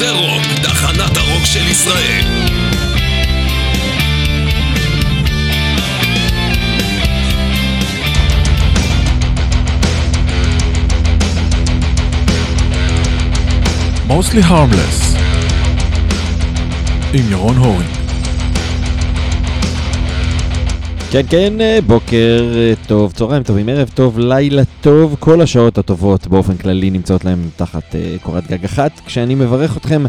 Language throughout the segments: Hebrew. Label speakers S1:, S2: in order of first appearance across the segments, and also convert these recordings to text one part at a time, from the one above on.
S1: זה רוק, תחנת הרוק של ישראל.
S2: Mostly Harmless עם ירון הורינג
S3: כן, כן, אה, בוקר אה, טוב, צהריים טובים, ערב טוב, לילה טוב, כל השעות הטובות באופן כללי נמצאות להם תחת uh, קורת גג אחת. כשאני מברך אתכם,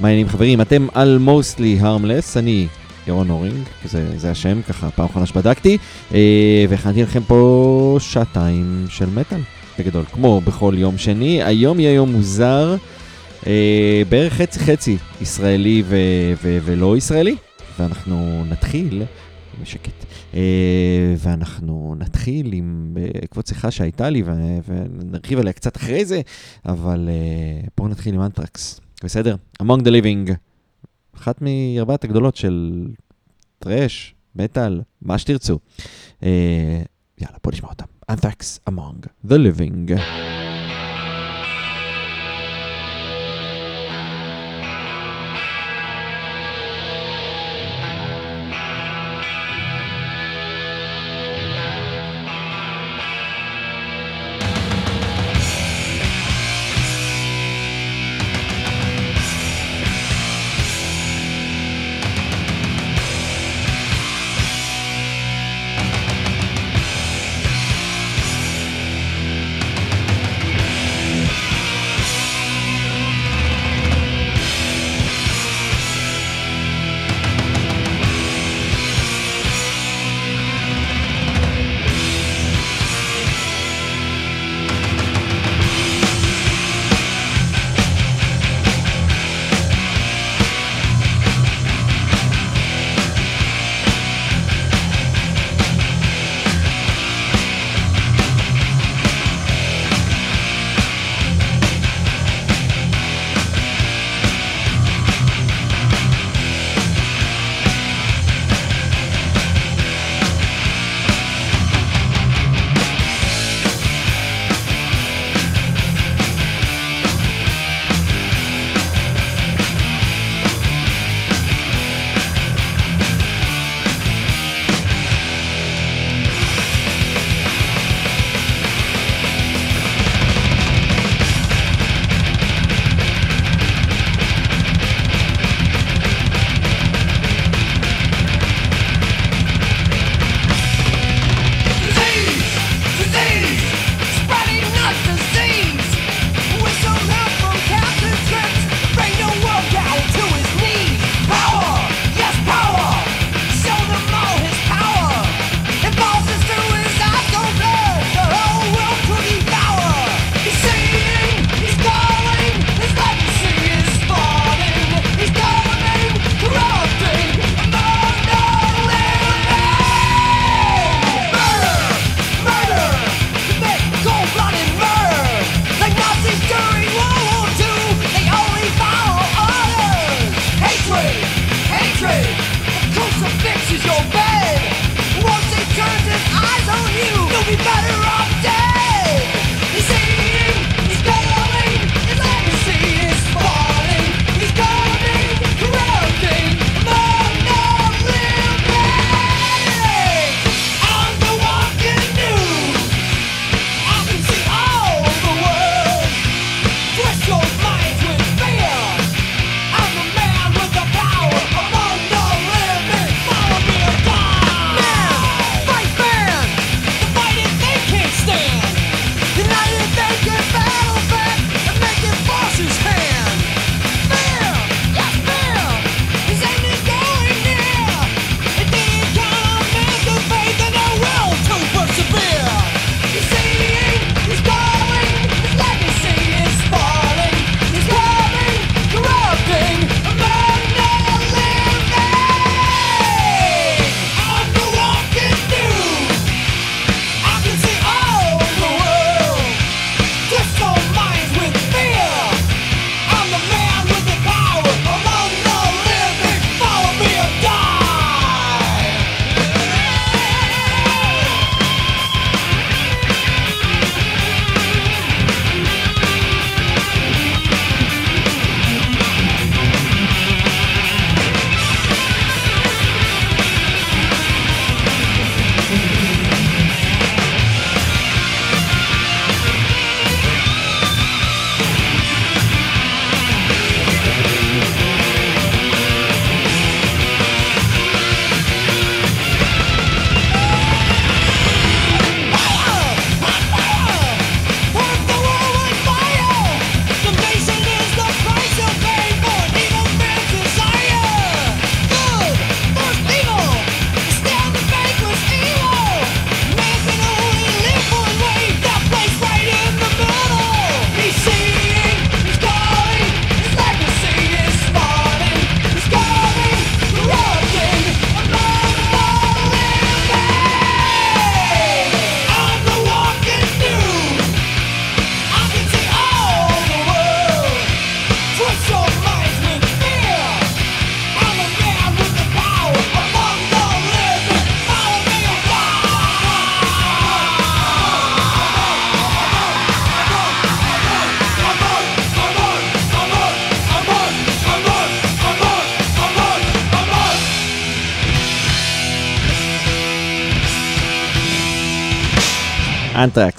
S3: מה העניינים חברים? אתם על mostly harmless, אני ירון הורינג, זה, זה השם, ככה פעם אחרונה שבדקתי, uh, והכנתי לכם פה שעתיים של מטאל, בגדול, כמו בכל יום שני. היום יהיה יום מוזר, uh, בערך חצי חצי ישראלי ו- ו- ולא ישראלי, ואנחנו נתחיל. בשקט. Uh, ואנחנו נתחיל עם בעקבות שיחה שהייתה לי, ונרחיב עליה קצת אחרי זה, אבל uh, בואו נתחיל עם אנטרקס, בסדר? Among the Living, אחת מארבעת הגדולות של טרש, מטאל, מה שתרצו. יאללה, בואו נשמע אותם. אנטרקס Among the Living.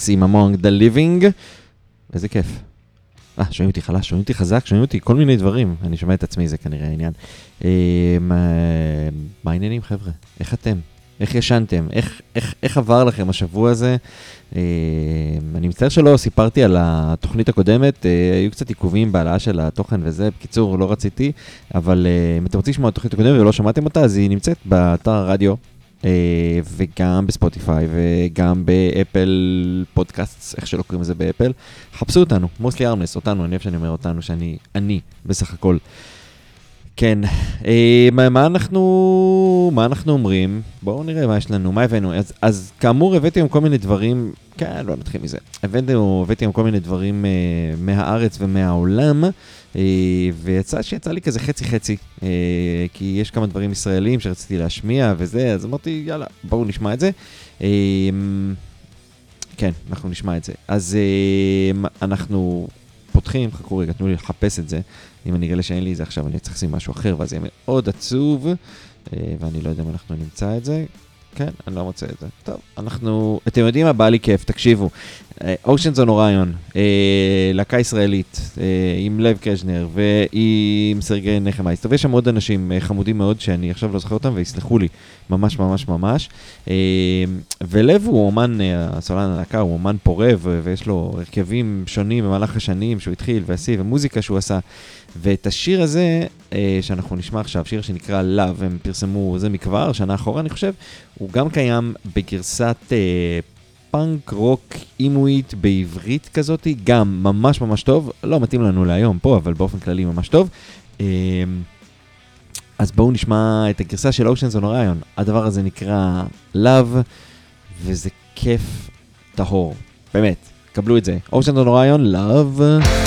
S3: אנטרקס עם Among the Living. איזה כיף. אה, שומעים אותי חלש, שומעים אותי חזק, שומעים אותי כל מיני דברים. אני שומע את עצמי, זה כנראה העניין. אה, מה, מה העניינים, חבר'ה? איך אתם? איך ישנתם? איך, איך, איך עבר לכם השבוע הזה? אה, אני מצטער שלא סיפרתי על התוכנית הקודמת, אה, היו קצת עיכובים בהעלאה של התוכן וזה, בקיצור, לא רציתי, אבל אה, אם אתם רוצים לשמוע את התוכנית הקודמת ולא שמעתם אותה, אז היא נמצאת באתר הרדיו. אה, וגם בספוטיפיי וגם באפל פודקאסט, איך שלא קוראים לזה באפל. חפשו אותנו, מוסלי ארמלס, אותנו, אני אוהב שאני אומר אותנו, שאני אני בסך הכל. כן, אה, מה, מה אנחנו מה אנחנו אומרים? בואו נראה מה יש לנו, מה הבאנו. אז, אז כאמור הבאתי היום כל מיני דברים, כן, לא נתחיל מזה. הבאנו, הבאתי היום כל מיני דברים אה, מהארץ ומהעולם, ויצא שיצא לי כזה חצי חצי, אה, כי יש כמה דברים ישראלים שרציתי להשמיע וזה, אז אמרתי, יאללה, בואו נשמע את זה. אה, כן, אנחנו נשמע את זה. אז אה, אנחנו פותחים, חכו רגע, תנו לי לחפש את זה. אם אני אגלה שאין לי את זה עכשיו, אני צריך לשים משהו אחר, ואז יהיה מאוד עצוב, אה, ואני לא יודע אם אנחנו נמצא את זה. כן, אני לא מוצא את זה. טוב, אנחנו... אתם יודעים מה? בא לי כיף, תקשיבו. אושנס און אוריון, להקה ישראלית, אה, עם לב קז'נר ועם סרגי נחמייסטר, ויש שם עוד אנשים אה, חמודים מאוד שאני עכשיו לא זוכר אותם ויסלחו לי ממש ממש ממש. אה, ולב הוא אומן, אה, הסולן הלהקה הוא אומן פורה ויש לו הרכבים שונים במהלך השנים שהוא התחיל ועשי ומוזיקה שהוא עשה. ואת השיר הזה אה, שאנחנו נשמע עכשיו, שיר שנקרא Love, הם פרסמו זה מכבר, שנה אחורה אני חושב, הוא גם קיים בגרסת אה, פאנק רוק אימואית בעברית כזאת, גם ממש ממש טוב, לא מתאים לנו להיום פה, אבל באופן כללי ממש טוב. אה, אז בואו נשמע את הגרסה של Oceans on Orion, הדבר הזה נקרא Love, וזה כיף טהור, באמת, קבלו את זה. Oceans on Orion, Love.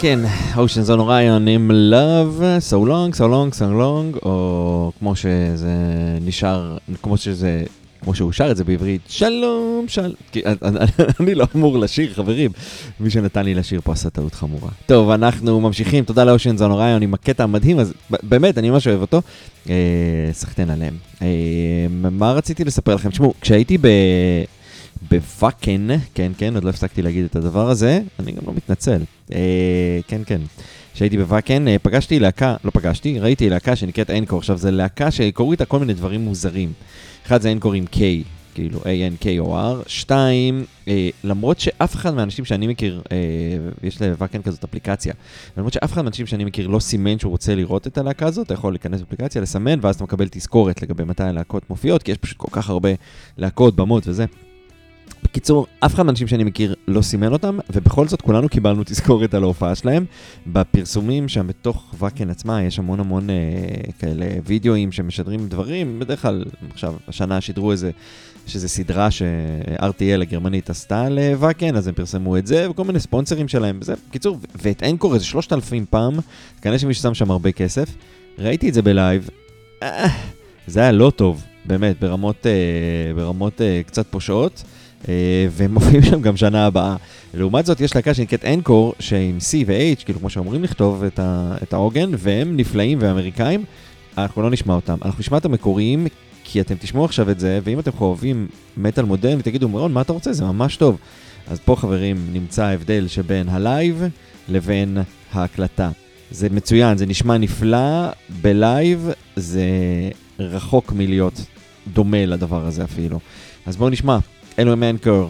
S3: כן, כן, Oceans on Orion עם Love, So Long, So Long, So Long, או כמו שזה נשאר, כמו שזה, כמו שהוא שר את זה בעברית, שלום, שלום. אני- לא אמור לשיר, חברים. מי שנתן לי לשיר פה עשה טעות חמורה. טוב, אנחנו ממשיכים, תודה ל-Oceans on Orion עם הקטע המדהים הזה, באמת, אני ממש אוהב אותו. אה, סחטיין עליהם. אה, מה רציתי לספר לכם? תשמעו, כשהייתי ב... בוואקן, כן, כן, עוד לא הפסקתי להגיד את הדבר הזה, אני גם לא מתנצל. אה, כן, כן. כשהייתי בוואקן, אה, פגשתי להקה, לא פגשתי, ראיתי להקה שנקראת אנקור. עכשיו, זו להקה שקוראו איתה כל מיני דברים מוזרים. אחד זה אנקור עם K, כאילו A-N-K-O-R. שתיים, אה, למרות שאף אחד מהאנשים שאני מכיר, אה, יש לוואקן כזאת אפליקציה, למרות שאף אחד מהאנשים שאני מכיר לא סימן שהוא רוצה לראות את הלהקה הזאת, אתה יכול להיכנס לאפליקציה, לסמן, ואז אתה מקבל תזכורת לגבי מתי הלהקות מופיעות, כי יש פשוט כל כך הרבה להקות, במות וזה. בקיצור, אף אחד מהאנשים שאני מכיר לא סימן אותם, ובכל זאת כולנו קיבלנו תזכורת על ההופעה שלהם. בפרסומים שם בתוך ואקן עצמה יש המון המון אה, כאלה וידאוים שמשדרים דברים, בדרך כלל עכשיו, השנה שידרו איזה, שזה סדרה ש-RTL הגרמנית עשתה לוואקן, אז הם פרסמו את זה, וכל מיני ספונסרים שלהם, וזה, בקיצור, ואת אנקור איזה 3,000 פעם, כנראה שמישהו שם שם הרבה כסף. ראיתי את זה בלייב, אה, זה היה לא טוב, באמת, ברמות, אה, ברמות אה, קצת פושעות. אה, והם מופיעים שם גם שנה הבאה. לעומת זאת, יש להקה שנקראת Anchor, שעם C ו-H, כאילו כמו שאומרים לכתוב את, את העוגן, והם נפלאים ואמריקאים, אנחנו לא נשמע אותם. אנחנו נשמע את המקוריים, כי אתם תשמעו עכשיו את זה, ואם אתם חובבים מטאל מודרני, תגידו, מירון, מה אתה רוצה? זה ממש טוב. אז פה, חברים, נמצא ההבדל שבין הלייב לבין ההקלטה. זה מצוין, זה נשמע נפלא, בלייב זה רחוק מלהיות דומה לדבר הזה אפילו. אז בואו נשמע, אלו הם Ankor,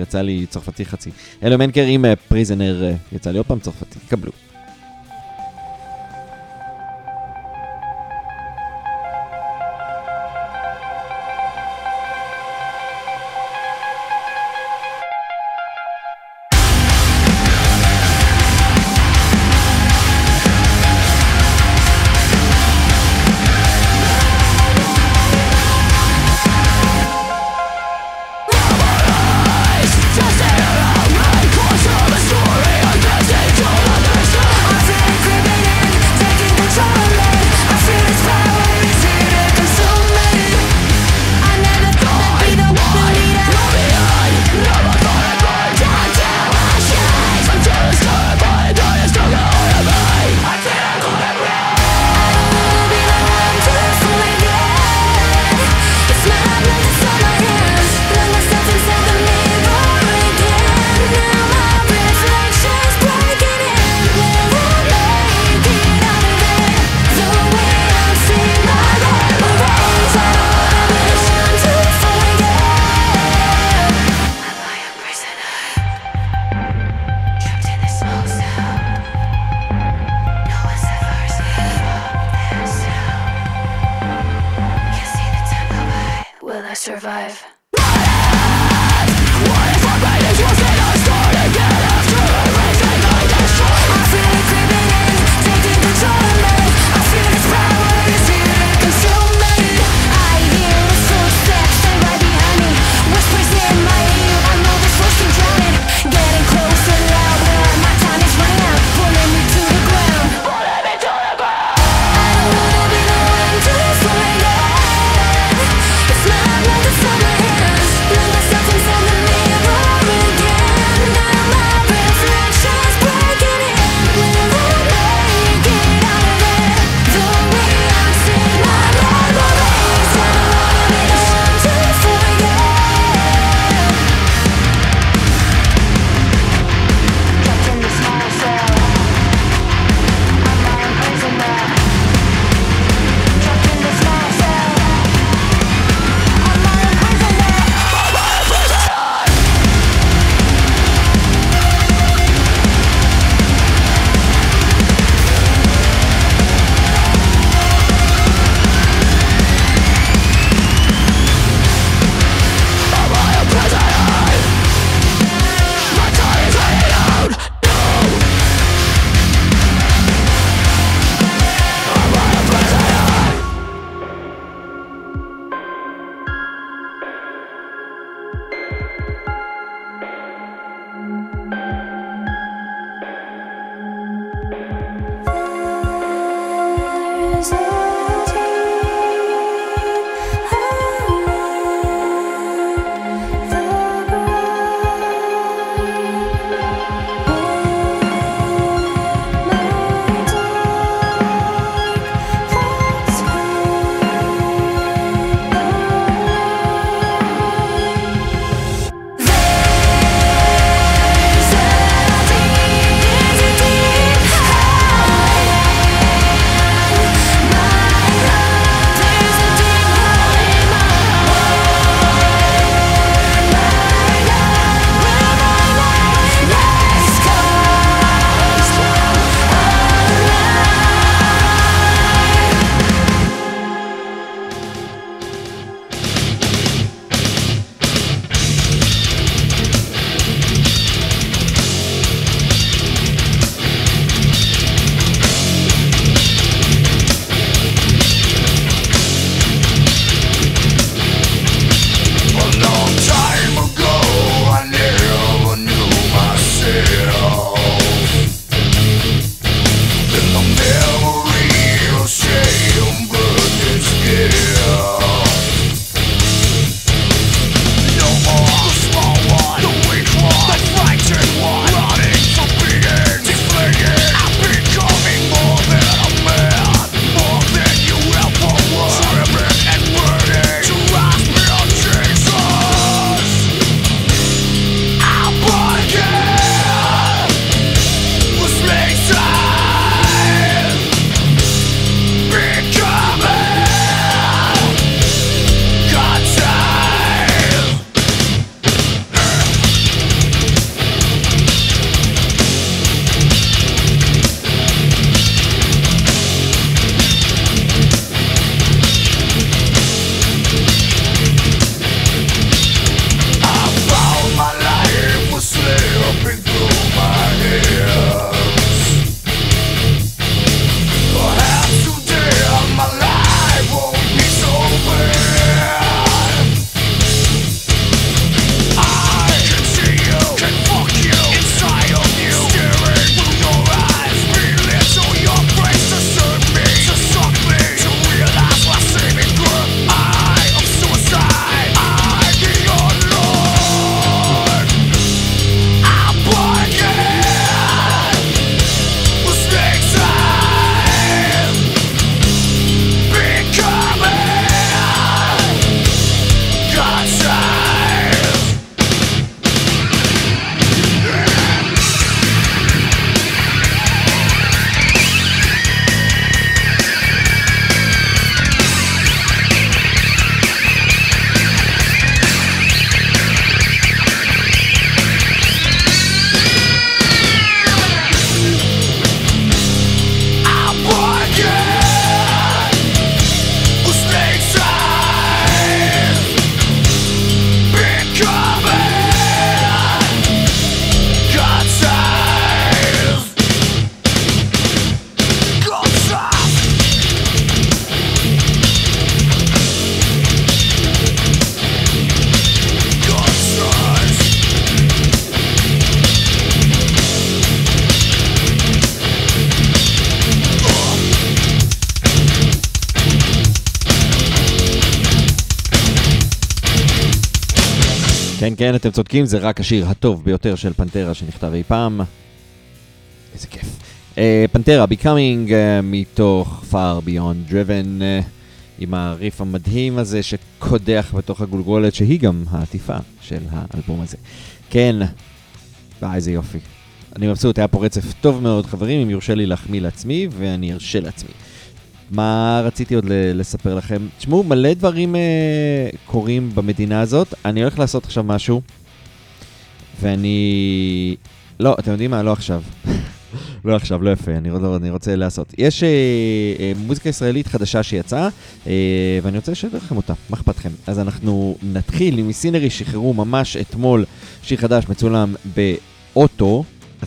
S3: יצא לי צרפתי חצי. אלו הם Ankor עם Prisoner, יצא לי עוד פעם צרפתי, קבלו. כן, אתם צודקים, זה רק השיר הטוב ביותר של פנטרה שנכתב אי פעם. איזה כיף. Uh, פנטרה, Becoming uh, מתוך Far Beyond Driven, uh, עם הריף המדהים הזה שקודח בתוך הגולגולת, שהיא גם העטיפה של האלבום הזה. כן, וואי, איזה יופי. אני מבסוט, היה פה רצף טוב מאוד, חברים, אם יורשה לי להחמיא לעצמי, ואני ארשה לעצמי. מה רציתי עוד לספר לכם? תשמעו, מלא דברים אה, קורים במדינה הזאת. אני הולך לעשות עכשיו משהו, ואני... לא, אתם יודעים מה? לא עכשיו. לא עכשיו, לא יפה, אני, לא, אני רוצה לעשות. יש אה, אה, מוזיקה ישראלית חדשה שיצאה, אה, ואני רוצה לשדר לכם אותה, מה אכפת לכם? אז אנחנו נתחיל עם סינרי שחררו ממש אתמול שיר חדש מצולם באוטו,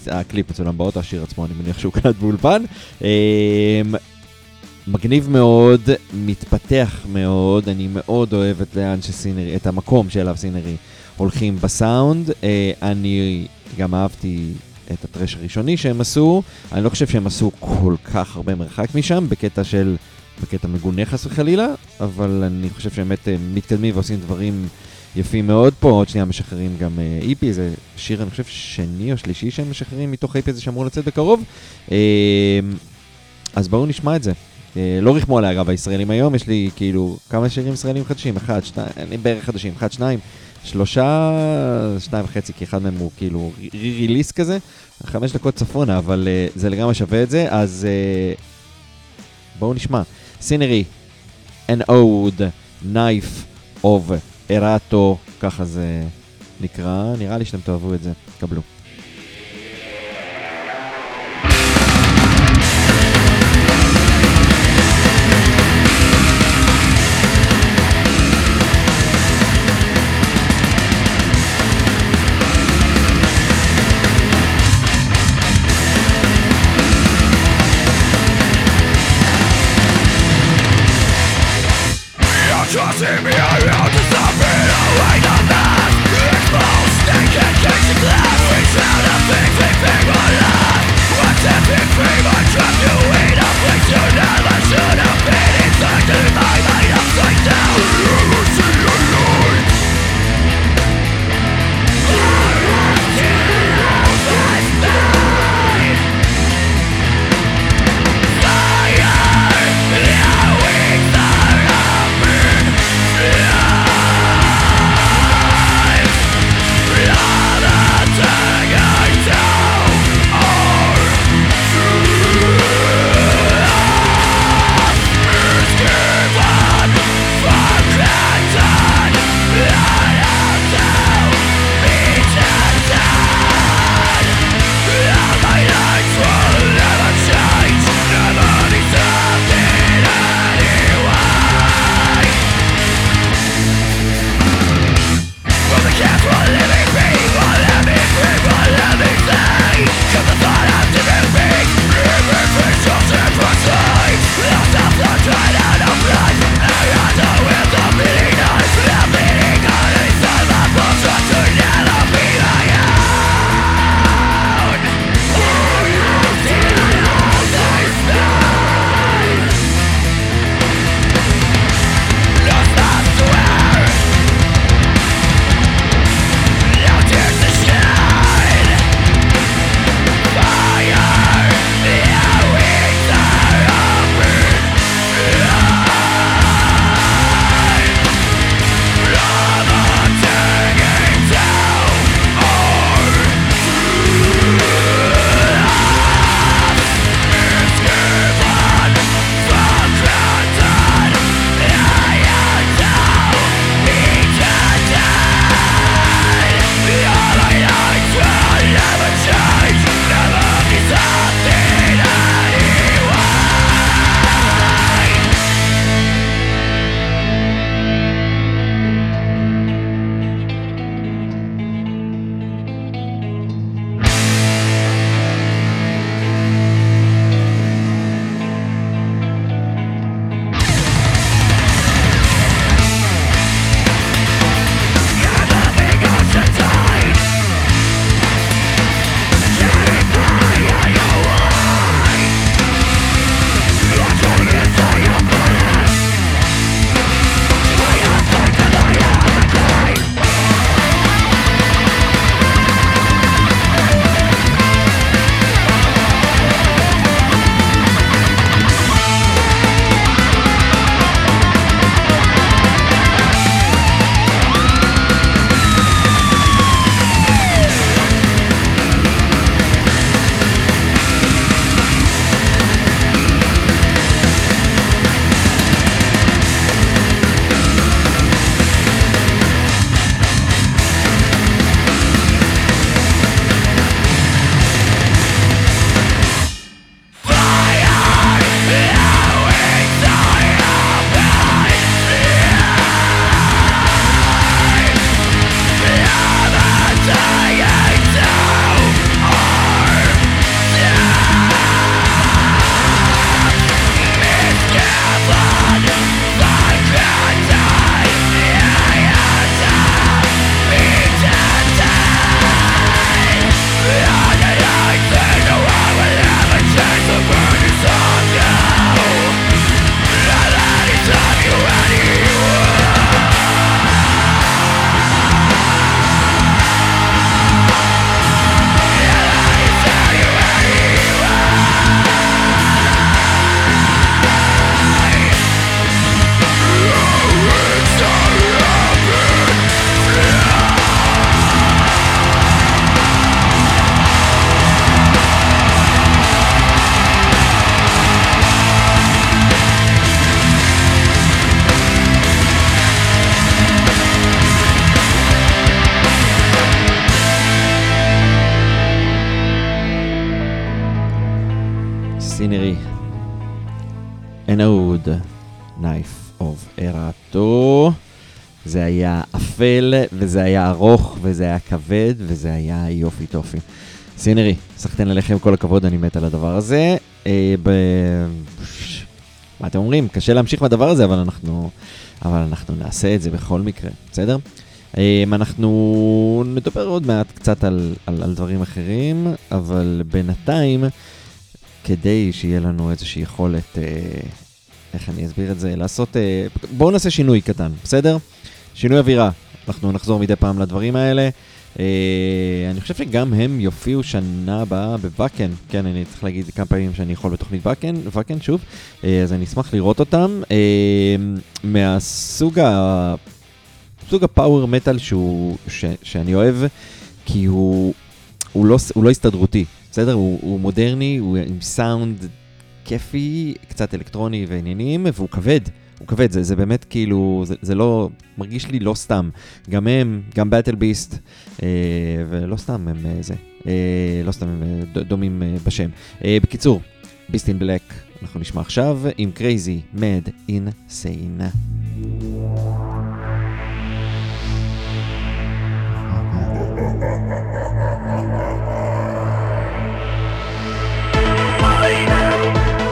S3: הקליפ מצולם באוטו, השיר עצמו אני מניח שהוא קלט באולפן. אה, מגניב מאוד, מתפתח מאוד, אני מאוד אוהב את לאן שסינרי, את המקום שאליו סינרי הולכים בסאונד. אה, אני גם אהבתי את הטרש הראשוני שהם עשו, אני לא חושב שהם עשו כל כך הרבה מרחק משם, בקטע של בקטע מגונה חס וחלילה, אבל אני חושב שבאמת אה, מתקדמים ועושים דברים יפים מאוד פה. עוד שנייה משחררים גם אה, איפי, זה שיר, אני חושב, שני או שלישי שהם משחררים מתוך האיפי הזה שאמור לצאת בקרוב. אז בואו נשמע את זה. אה, לא ריחמו עליי אגב הישראלים היום, יש לי כאילו כמה שירים ישראלים חדשים, אחד, שתיים, אני בערך חדשים, אחד, שניים, שלושה, שניים וחצי, כי אחד מהם הוא כאילו רי-ריליס כזה, חמש דקות צפונה, אבל אה, זה לגמרי שווה את זה, אז אה, בואו נשמע. סינרי, an ode, knife of erato, ככה זה נקרא, נראה לי שאתם תאהבו את זה, קבלו. אפל, וזה היה ארוך, וזה היה כבד, וזה היה יופי טופי. סינרי, סחטיין עליכם, כל הכבוד, אני מת על הדבר הזה. אה, ב... מה אתם אומרים? קשה להמשיך בדבר הזה, אבל אנחנו, אבל אנחנו נעשה את זה בכל מקרה, בסדר? אה, אנחנו נדבר עוד מעט קצת על, על, על דברים אחרים, אבל בינתיים, כדי שיהיה לנו איזושהי יכולת, אה, איך אני אסביר את זה, לעשות, אה, בואו נעשה שינוי קטן, בסדר? שינוי אווירה, אנחנו נחזור מדי פעם לדברים האלה. אה, אני חושב שגם הם יופיעו שנה הבאה בוואקן, כן, אני צריך להגיד כמה פעמים שאני יכול בתוכנית וואקן, וואקן שוב, אה, אז אני אשמח לראות אותם. אה, מהסוג ה... סוג הפאוור מטאל שהוא, ש, שאני אוהב, כי הוא, הוא, לא, הוא לא הסתדרותי, בסדר? הוא, הוא מודרני, הוא עם סאונד כיפי, קצת אלקטרוני ועניינים, והוא כבד. הוא כבד, זה, זה באמת כאילו, זה, זה לא, מרגיש לי לא סתם. גם הם, גם Battle Beast, אה, ולא סתם הם אה, זה, אה, לא סתם הם אה, דומים אה, בשם. אה, בקיצור, Beast in Black, אנחנו נשמע עכשיו עם
S4: Crazy, Mad, Insane.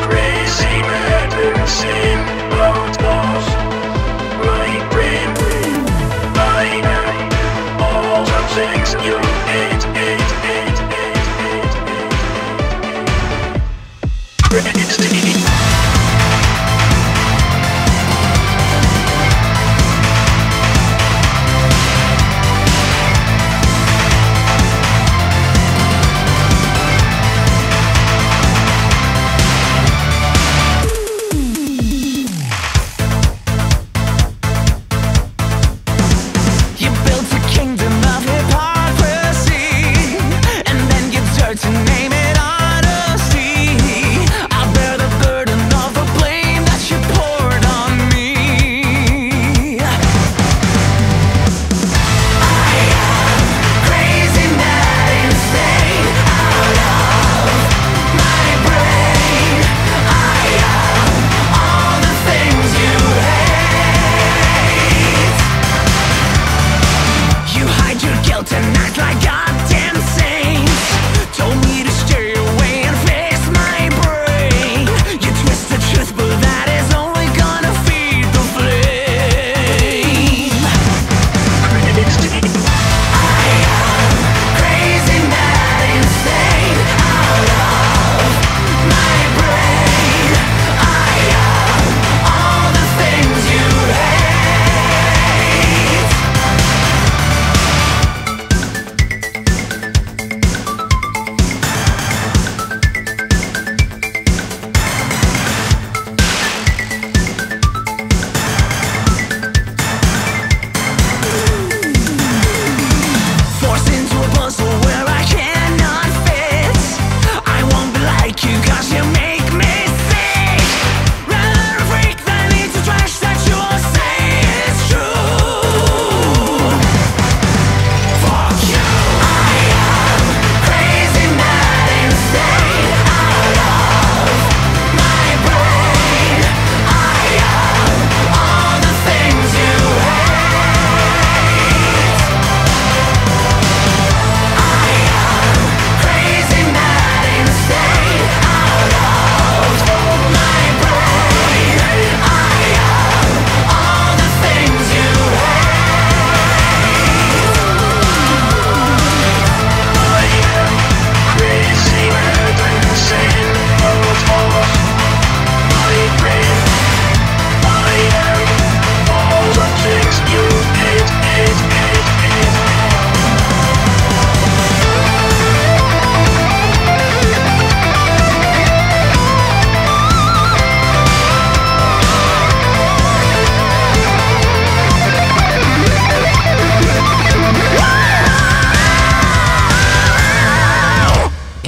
S4: Crazy
S2: mad Reggae City.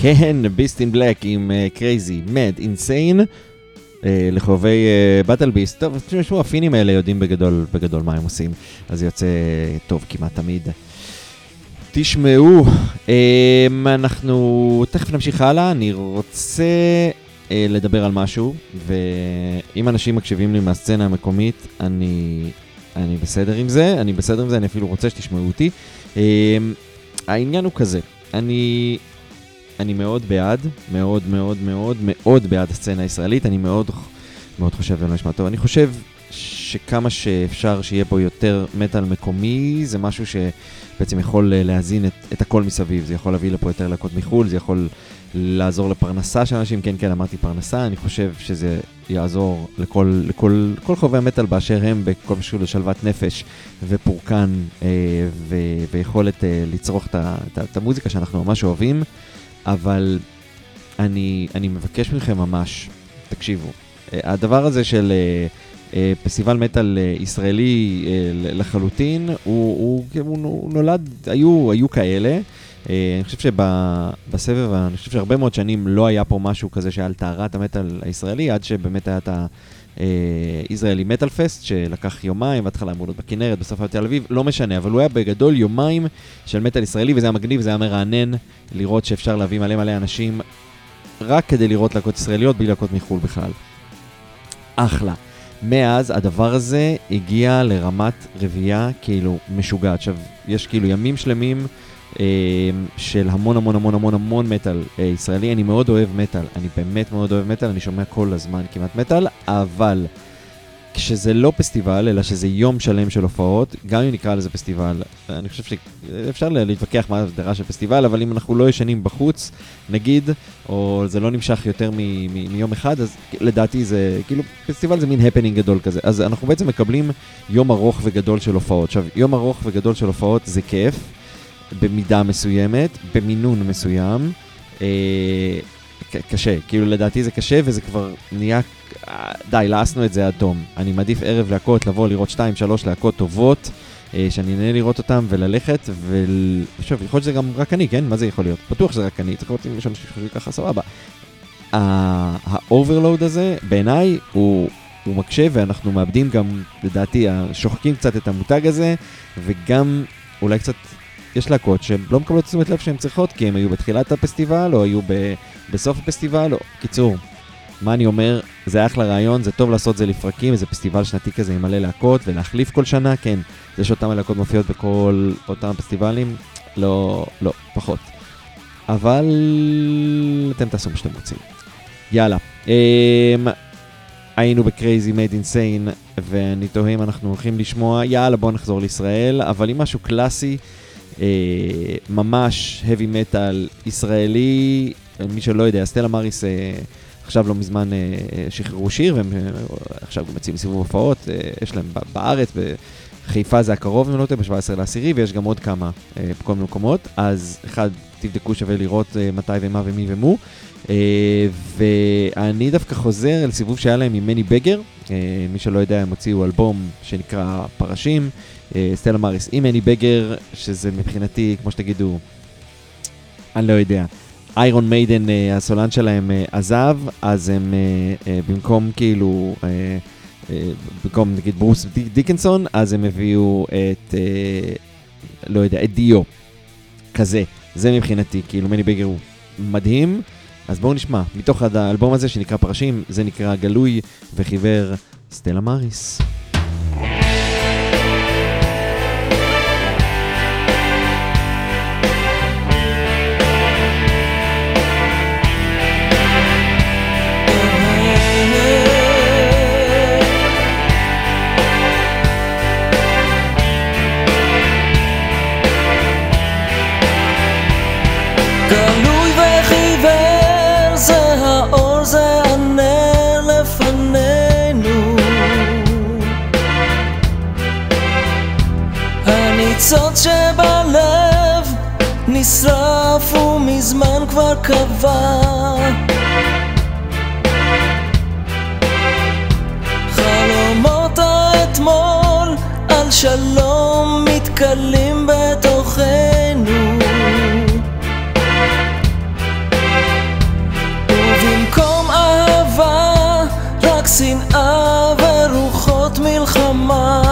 S2: כן, Beast in Black עם Crazy, Mad, Insane,
S3: לחובבי Battle Beast. טוב, תשמעו, הפינים האלה יודעים בגדול, בגדול מה הם עושים, אז יוצא טוב כמעט תמיד. תשמעו, אמ, אנחנו תכף נמשיך הלאה, אני רוצה אה, לדבר על משהו, ואם אנשים מקשיבים לי מהסצנה המקומית, אני, אני בסדר עם זה, אני בסדר עם זה, אני אפילו רוצה שתשמעו אותי. אה, העניין הוא כזה, אני, אני מאוד בעד, מאוד מאוד מאוד מאוד בעד הסצנה הישראלית, אני מאוד, מאוד חושב, זה לא נשמע טוב, אני חושב שכמה שאפשר שיהיה פה יותר מטאל מקומי, זה משהו שבעצם יכול אה, להזין את, את הכל מסביב, זה יכול להביא לפה יותר להקות מחו"ל, זה יכול לעזור לפרנסה של אנשים, כן, כן, אמרתי פרנסה, אני חושב שזה יעזור לכל, לכל, לכל חובבי המטאל באשר הם, בכל שקשור לשלוות נפש ופורקן אה, ו, ויכולת אה, לצרוך את המוזיקה שאנחנו ממש אוהבים, אבל אני, אני מבקש מכם ממש, תקשיבו, אה, הדבר הזה של אה, אה, פסטיבל מטאל ישראלי לחלוטין, הוא, הוא, הוא, הוא נולד, היו, היו כאלה. אני חושב שבסבב, אני חושב שהרבה מאוד שנים לא היה פה משהו כזה שהיה על טהרת המטאל הישראלי, עד שבאמת היה את הישראלי מטאל פסט, שלקח יומיים, בהתחלה אמור להיות בכנרת, בסוף היה בתל אביב, לא משנה, אבל הוא היה בגדול יומיים של מטאל ישראלי, וזה היה מגניב, זה היה מרענן לראות שאפשר להביא מלא מלא אנשים רק כדי לראות להקות ישראליות, בלי להקות מחו"ל בכלל. אחלה. מאז הדבר הזה הגיע לרמת רביעייה כאילו משוגעת. עכשיו, יש כאילו ימים שלמים של המון המון המון המון המון מטאל אה, ישראלי. אני מאוד אוהב מטאל, אני באמת מאוד אוהב מטאל, אני שומע כל הזמן כמעט מטאל, אבל כשזה לא פסטיבל, אלא שזה יום שלם של הופעות, גם אם נקרא לזה פסטיבל, אני חושב שאפשר להתווכח מה ההגדרה של פסטיבל, אבל אם אנחנו לא ישנים בחוץ, נגיד, או זה לא נמשך יותר מ- מ- מיום אחד, אז לדעתי זה, כאילו, פסטיבל זה מין הפנינג גדול כזה. אז אנחנו בעצם מקבלים יום ארוך וגדול של הופעות. עכשיו, יום ארוך וגדול של הופעות זה כיף, במידה מסוימת, במינון מסוים. אה, קשה, כאילו לדעתי זה קשה וזה כבר נהיה, אה, די, לעסנו את זה עד תום. אני מעדיף ערב להקות, לבוא לראות שתיים, שלוש להקות טובות, אה, שאני נהנה לראות אותם וללכת, ושוב, יכול להיות שזה גם רק אני, כן? מה זה יכול להיות? בטוח שזה רק אני, צריך לראות אם יש אנשים שחושבים ככה, סבבה. ה overload הזה, בעיניי, הוא, הוא מקשה, ואנחנו מאבדים גם, לדעתי, שוחקים קצת את המותג הזה, וגם אולי קצת, יש להקות שהן לא מקבלות תשומת לב שהן צריכות, כי הן היו בתחילת הפסטיבל, או היו ב, בסוף הפסטיבל, או... קיצור, מה אני אומר, זה אחלה רעיון, זה טוב לעשות זה לפרקים, איזה פסטיבל שנתי כזה עם מלא להקות, ולהחליף כל שנה, כן, זה שאותן הלהקות מופיעות בכל אותם פסטיבלים, לא, לא, פחות. אבל אתם תעשו מה שאתם רוצים. יאללה. Um, היינו ב Crazy, Mad, Insane, ואני תוהה אם אנחנו הולכים לשמוע, יאללה בואו נחזור לישראל, אבל עם משהו קלאסי, ממש heavy metal ישראלי, מי שלא יודע, סטלה מריס אה, עכשיו לא מזמן אה, אה, שחררו שיר, והם אה, עכשיו גם מציעים סיבוב הופעות, אה, יש להם בארץ, בחיפה זה הקרוב, אם לא טועה, ב-17 לעשירי, ויש גם עוד כמה אה, בכל מיני מקומות, אז אחד, תבדקו שווה לראות אה, מתי ומה ומי ומו. אה, ואני דווקא חוזר אל סיבוב שהיה להם עם מני בגר, אה, מי שלא יודע, הם הוציאו אלבום שנקרא פרשים, אה, סטלה מאריס עם מני בגר, שזה מבחינתי, כמו שתגידו, אני לא יודע. איירון מיידן, אה, הסולן שלהם אה, עזב, אז הם אה, אה, במקום כאילו, אה, אה, במקום נגיד ברוס די- דיקנסון, אז הם הביאו את, אה, לא יודע, את דיו. כזה. זה מבחינתי, כאילו מני בגר הוא מדהים. אז בואו נשמע, מתוך האלבום הזה שנקרא פרשים, זה נקרא גלוי וחיוור סטלה מאריס.
S5: הניצוץ שבלב נשרף ומזמן כבר קבע חלומות האתמול על שלום מתכלים בתוכנו ובמקום אהבה, רק שנאה ורוחות מלחמה.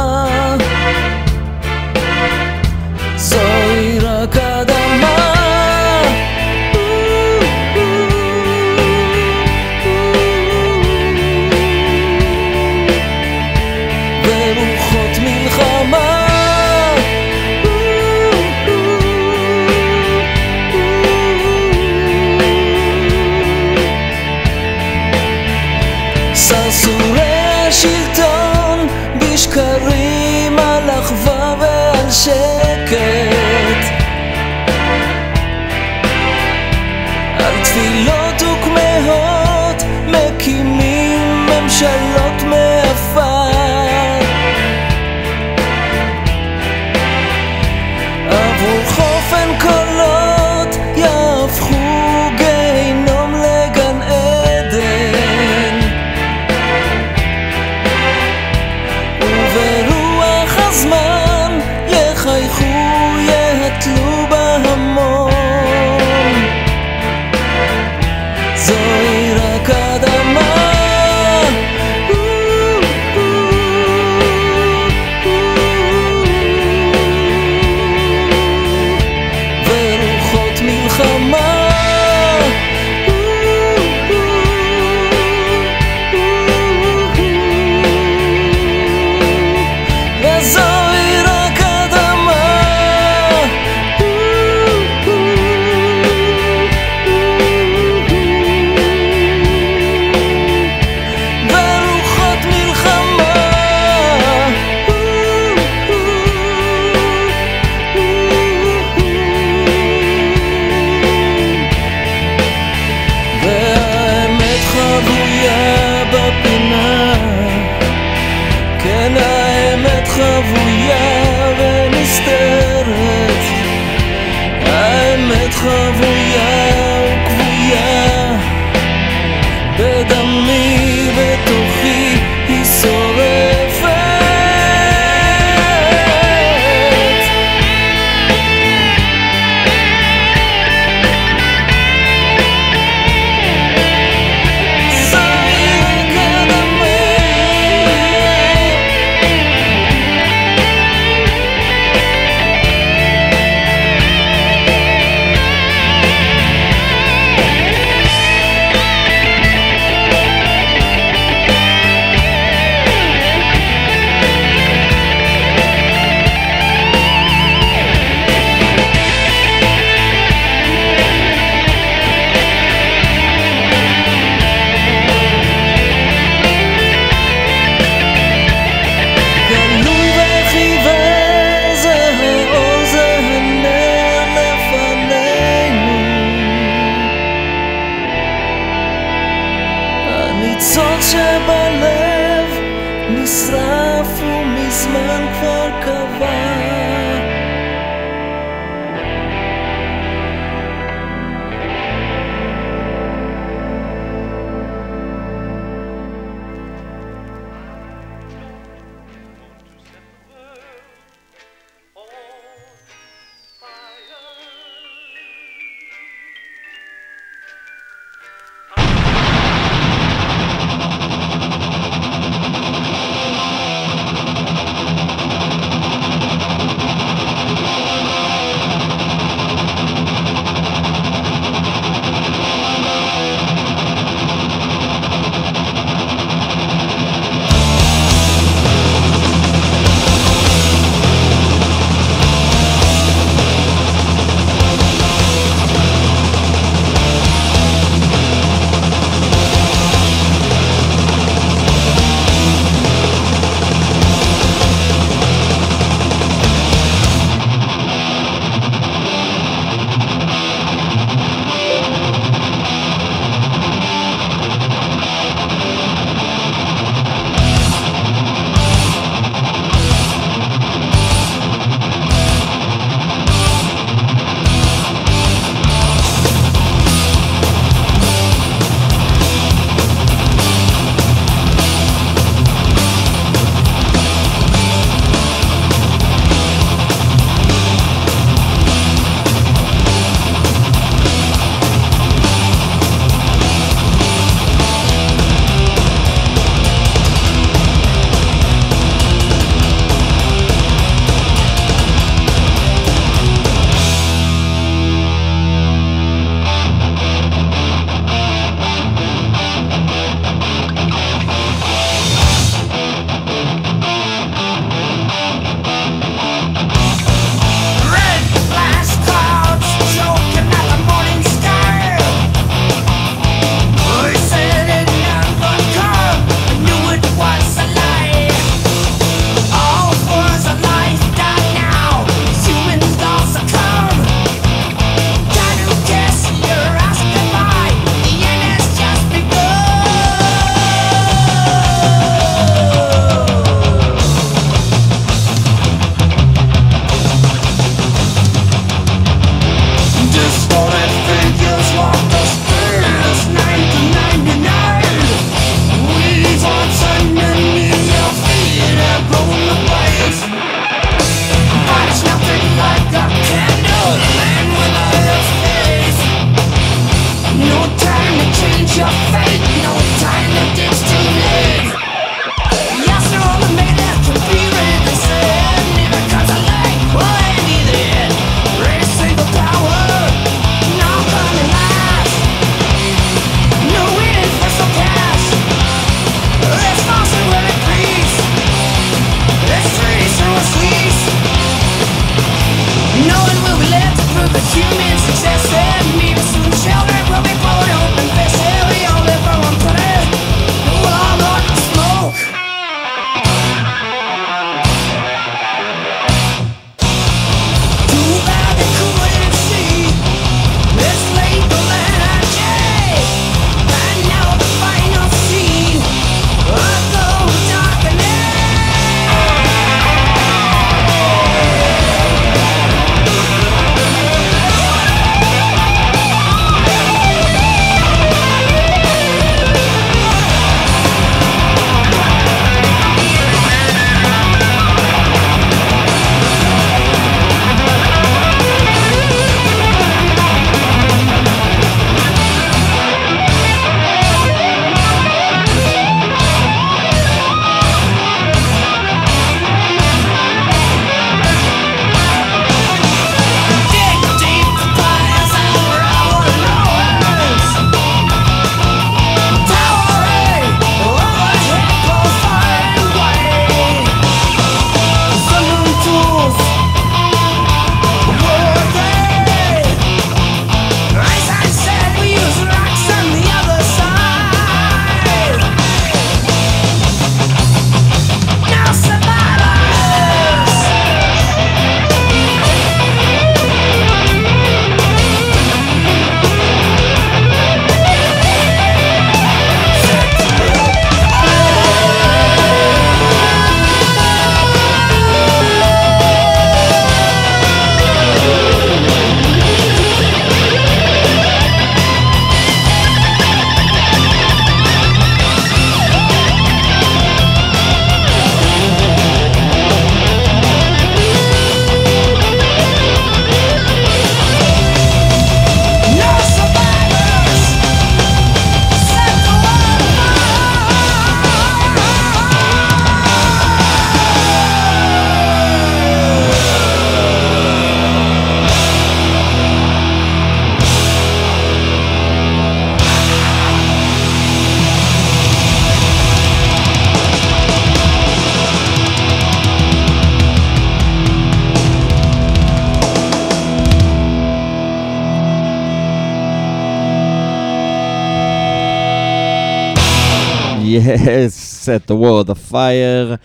S3: Set the world of fire.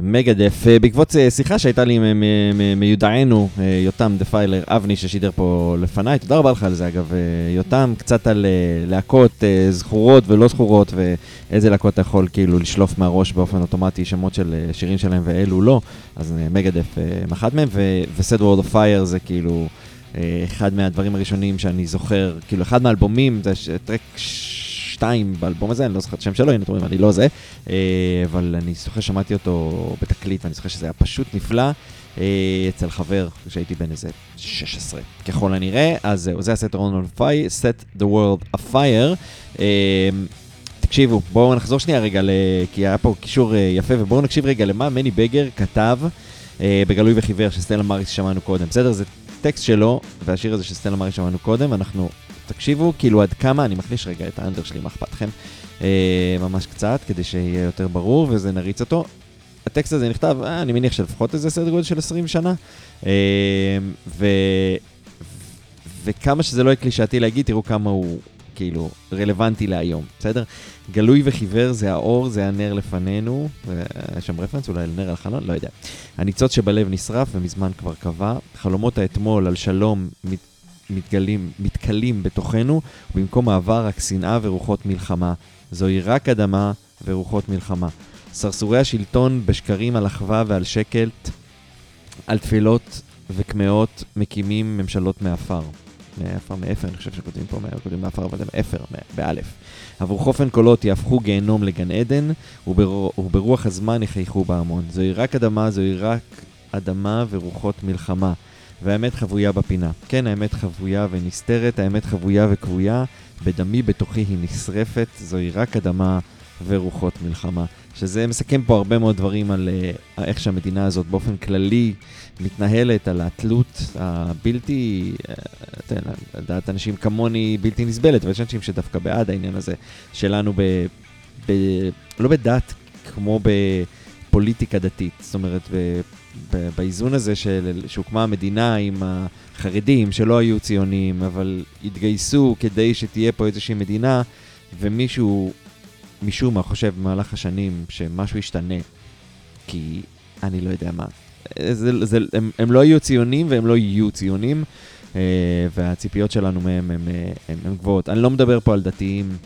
S3: מגדף, אה, בעקבות אה, שיחה שהייתה לי אה, מיודענו, יותם דפיילר, אבני ששידר פה לפניי, תודה רבה לך על זה אגב, יותם, קצת על להקות זכורות ולא זכורות, ואיזה להקות אתה יכול כאילו לשלוף מהראש באופן אוטומטי שמות של שירים שלהם ואלו לא, אז מגדף אה, אחד מהם, ו- ו-Set World of Fire זה כאילו אחד מהדברים הראשונים שאני זוכר, כאילו אחד מהאלבומים, זה טרק שתיים באלבום הזה, אני לא זוכר את השם שלו, הנה אתם רואים, אני לא זה, אה, אבל אני זוכר שמעתי אותו בתקליט, ואני זוכר שזה היה פשוט נפלא. אה, אצל חבר, כשהייתי בן איזה 16, ככל הנראה, אז זהו, זה הסט רון fire, set the world a fire. אה, תקשיבו, בואו נחזור שנייה רגע, ל... כי היה פה קישור יפה, ובואו נקשיב רגע למה מני בגר כתב בגלוי וחיוור של סטלה מריס ששמענו קודם, בסדר? זה טקסט שלו, והשיר הזה של סטלה מריס שמענו קודם, ואנחנו, תקשיבו, כאילו עד כמה, אני מחליש רגע את האנדר שלי, מה אכפת לכם? אה, ממש קצת, כדי שיהיה יותר ברור, וזה נריץ אותו. הטקסט הזה נכתב, אה, אני מניח שלפחות איזה סדר גודל של 20 שנה. אה, ו... וכמה שזה לא יהיה קלישאתי להגיד, תראו כמה הוא כאילו רלוונטי להיום, בסדר? גלוי וחיוור זה האור, זה הנר לפנינו, יש שם רפרנס אולי לנר על חלון, לא יודע. הניצוץ שבלב נשרף ומזמן כבר קבע, חלומות האתמול על שלום מת, מתגלים, מתכלים בתוכנו, ובמקום העבר רק שנאה ורוחות מלחמה. זוהי רק אדמה ורוחות מלחמה. סרסורי השלטון בשקרים על אחווה ועל שקט, על תפילות וכמהות מקימים ממשלות מעפר. מעפר מאפר, אני חושב שכותבים פה, כותבים מעפר, אבל זה מאפר, באלף. עבור חופן קולות יהפכו גיהנום לגן עדן, ובר... וברוח הזמן יחייכו בהמון. זוהי רק אדמה, זוהי רק אדמה ורוחות מלחמה. והאמת חבויה בפינה. כן, האמת חבויה ונסתרת, האמת חבויה וכבויה, בדמי בתוכי היא נשרפת, זוהי רק אדמה ורוחות מלחמה. שזה מסכם פה הרבה מאוד דברים על uh, איך שהמדינה הזאת באופן כללי מתנהלת, על התלות הבלתי, uh, יודע, לדעת אנשים כמוני בלתי נסבלת, ויש אנשים שדווקא בעד העניין הזה שלנו, ב, ב, לא בדת, כמו בפוליטיקה דתית. זאת אומרת, ב, באיזון הזה של, שהוקמה המדינה עם החרדים, שלא היו ציונים, אבל התגייסו כדי שתהיה פה איזושהי מדינה, ומישהו משום מה חושב במהלך השנים שמשהו ישתנה, כי אני לא יודע מה. זה, זה, הם, הם לא יהיו ציונים והם לא יהיו ציונים, אה, והציפיות שלנו מהם הם, אה, גבוהות. אני לא מדבר פה על דתיים,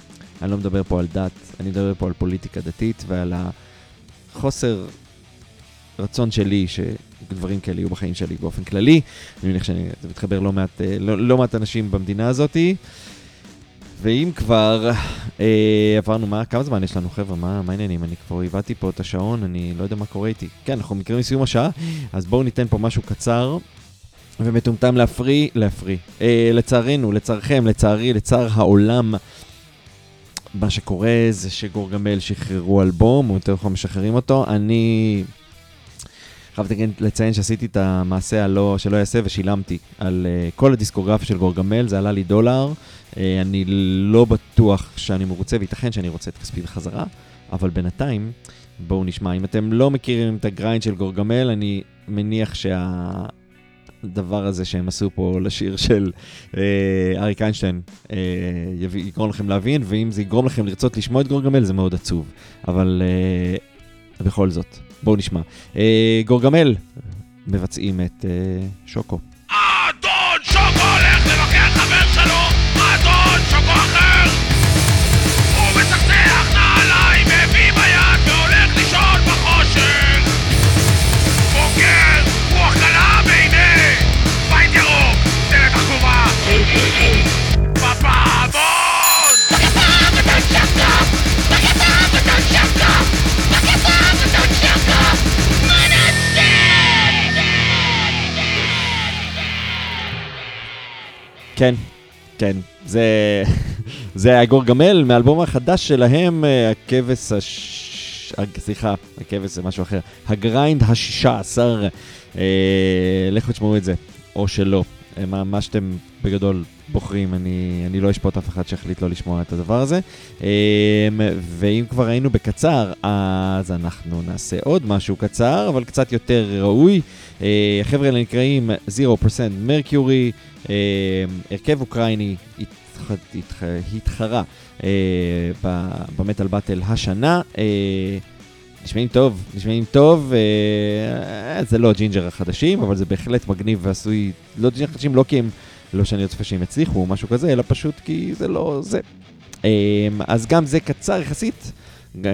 S3: אני לא מדבר פה על דת, אני מדבר פה על פוליטיקה דתית ועל החוסר רצון שלי שדברים כאלה יהיו בחיים שלי באופן כללי. אני מניח שזה מתחבר לא מעט, אה, לא, לא מעט אנשים במדינה הזאתי. ואם כבר אה, עברנו, מה, כמה זמן יש לנו חבר'ה? מה, העניינים? אני כבר איבדתי פה את השעון, אני לא יודע מה קורה איתי. כן, אנחנו מכירים מסיום השעה, אז בואו ניתן פה משהו קצר ומטומטם להפריא, להפריא. אה, לצערנו, לצערכם, לצערי, לצער העולם, מה שקורה זה שגורגמל שחררו אלבום, או יותר נכון משחררים אותו. אני חייב לציין שעשיתי את המעשה הלא, שלא יעשה ושילמתי על uh, כל הדיסקוגרפיה של גורגמל, זה עלה לי דולר. Uh, אני לא בטוח שאני מרוצה, וייתכן שאני רוצה את כספי בחזרה, אבל בינתיים, בואו נשמע. אם אתם לא מכירים את הגריינד של גורגמל, אני מניח שהדבר הזה שהם עשו פה לשיר של uh, אריק איינשטיין יביא- יגרום לכם להבין, ואם זה יגרום לכם לרצות לשמוע את גורגמל, זה מאוד עצוב. אבל uh, בכל זאת, בואו נשמע. אה, גורגמל מבצעים את אה, שוקו. כן, כן, זה, זה הגורגמל מהאלבום החדש שלהם, אה, הכבש הש... סליחה, הכבש זה משהו אחר. הגריינד השישה עשר, אה, לכו תשמעו את זה, או שלא. אה, מה, מה שאתם בגדול בוחרים, אני, אני לא אשפוט אף אחד שהחליט לא לשמוע את הדבר הזה. אה, ואם כבר היינו בקצר, אז אנחנו נעשה עוד משהו קצר, אבל קצת יותר ראוי. אה, החבר'ה האלה נקראים 0% Mercury, הרכב אוקראיני, התח- התח- התחרה אה, ב Metal Battle השנה. אה, נשמעים טוב, נשמעים טוב, אה, זה לא Jinjer החדשים, אבל זה בהחלט מגניב ועשוי, לא Jinjer החדשים, לא כי הם, לא שאני צופה שהם יצליחו או משהו כזה, אלא פשוט כי זה לא זה. אה, אז גם זה קצר יחסית,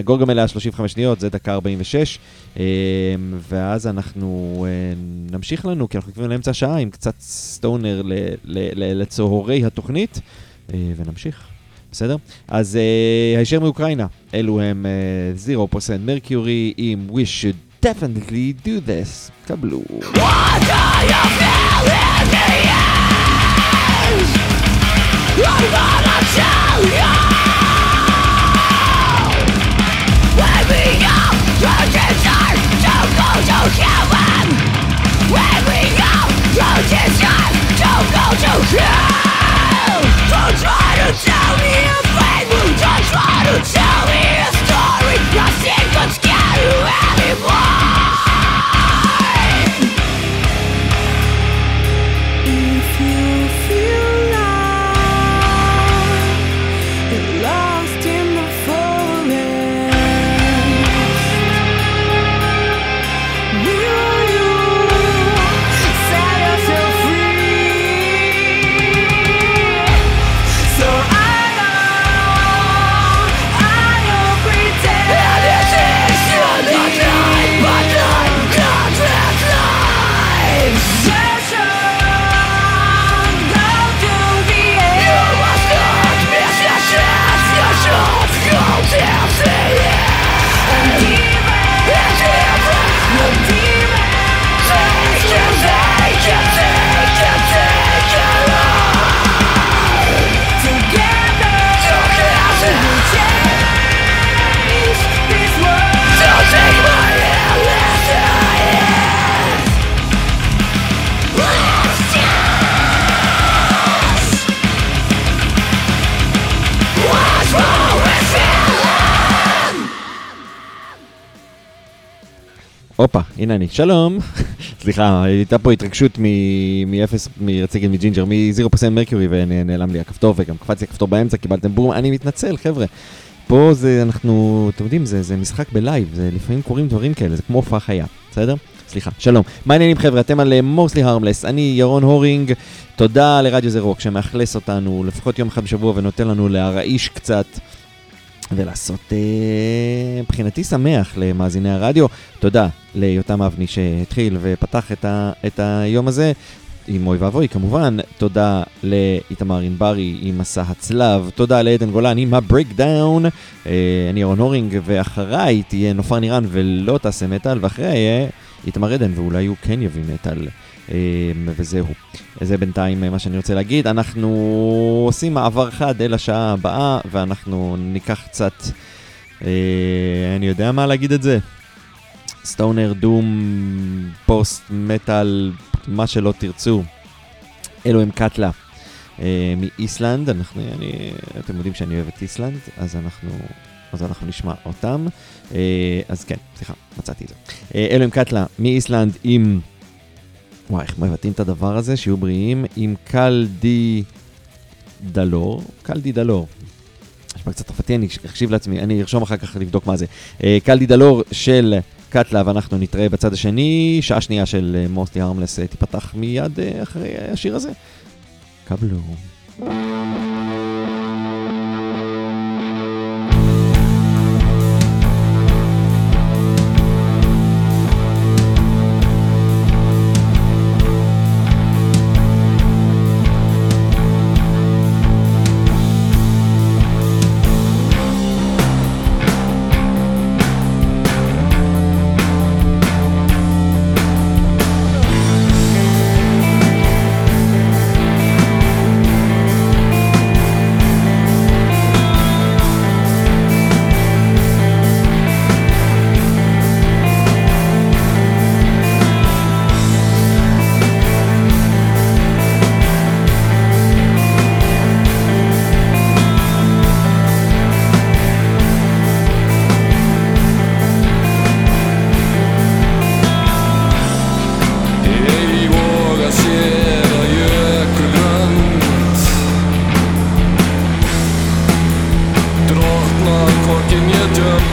S3: גורגמל היה 35 שניות, זה דקה 46, אה, ואז אנחנו אה, נמשיך לנו, כי אנחנו כבר לאמצע השעה עם קצת סטונר ל- ל- ל- לצהרי התוכנית, אה, ונמשיך. בסדר? אז uh, הישר מאוקראינה, אלו הם uh, 0% מרקיורי עם We should definitely do this. קבלו. Everyone הנה אני. שלום. סליחה, הייתה פה התרגשות מ-0, רציתי להגיד מ Jinjer, מ-0% Mercury, ונעלם לי הכפתור, וגם קפץ לי הכפתור באמצע, קיבלתם בום, אני מתנצל, חבר'ה. פה זה, אנחנו, אתם יודעים, זה, זה משחק בלייב, זה לפעמים קורים דברים כאלה, זה כמו הופעה חיה, בסדר? סליחה, שלום. מה העניינים חבר'ה? אתם על Mostly Harmless, אני ירון הורינג, תודה לרדיו זה רוק שמאכלס אותנו לפחות יום אחד בשבוע ונותן לנו להרעיש קצת. ולעשות אה, מבחינתי שמח למאזיני הרדיו. תודה ליותם אבני שהתחיל ופתח את, ה, את היום הזה. עם אוי ואבוי כמובן, תודה לאיתמר ענברי עם מסע הצלב, תודה לעדן גולן עם ה Breakdown, אה, אני ירון הורינג ואחריי תהיה נופר נירן ולא תעשה מטאל, ואחריי יהיה איתמר עדן ואולי הוא כן יביא מטאל. אה, וזהו. זה בינתיים אה, מה שאני רוצה להגיד. אנחנו עושים מעבר חד אל השעה הבאה, ואנחנו ניקח קצת, אה, אני יודע מה להגיד את זה. סטונר, דום, פוסט, מטאל, מה שלא תרצו. אלו הם קטלה. אה, מאיסלנד, אנחנו, אני, אתם יודעים שאני אוהב את איסלנד, אז אנחנו, אז אנחנו נשמע אותם. אה, אז כן, סליחה, מצאתי את זה. אה, אלו הם קטלה מאיסלנד עם... וואי, איך מבטאים את הדבר הזה? שיהיו בריאים. עם קלדי דלור. קלדי דלור. נשמע קצת צרפתי, אני אקשיב לעצמי, אני ארשום אחר כך לבדוק מה זה. אה, קלדי דלור של קטלה, ואנחנו נתראה בצד השני. שעה שנייה של מוסטי הרמלס תיפתח מיד אה, אחרי השיר הזה. קבלו.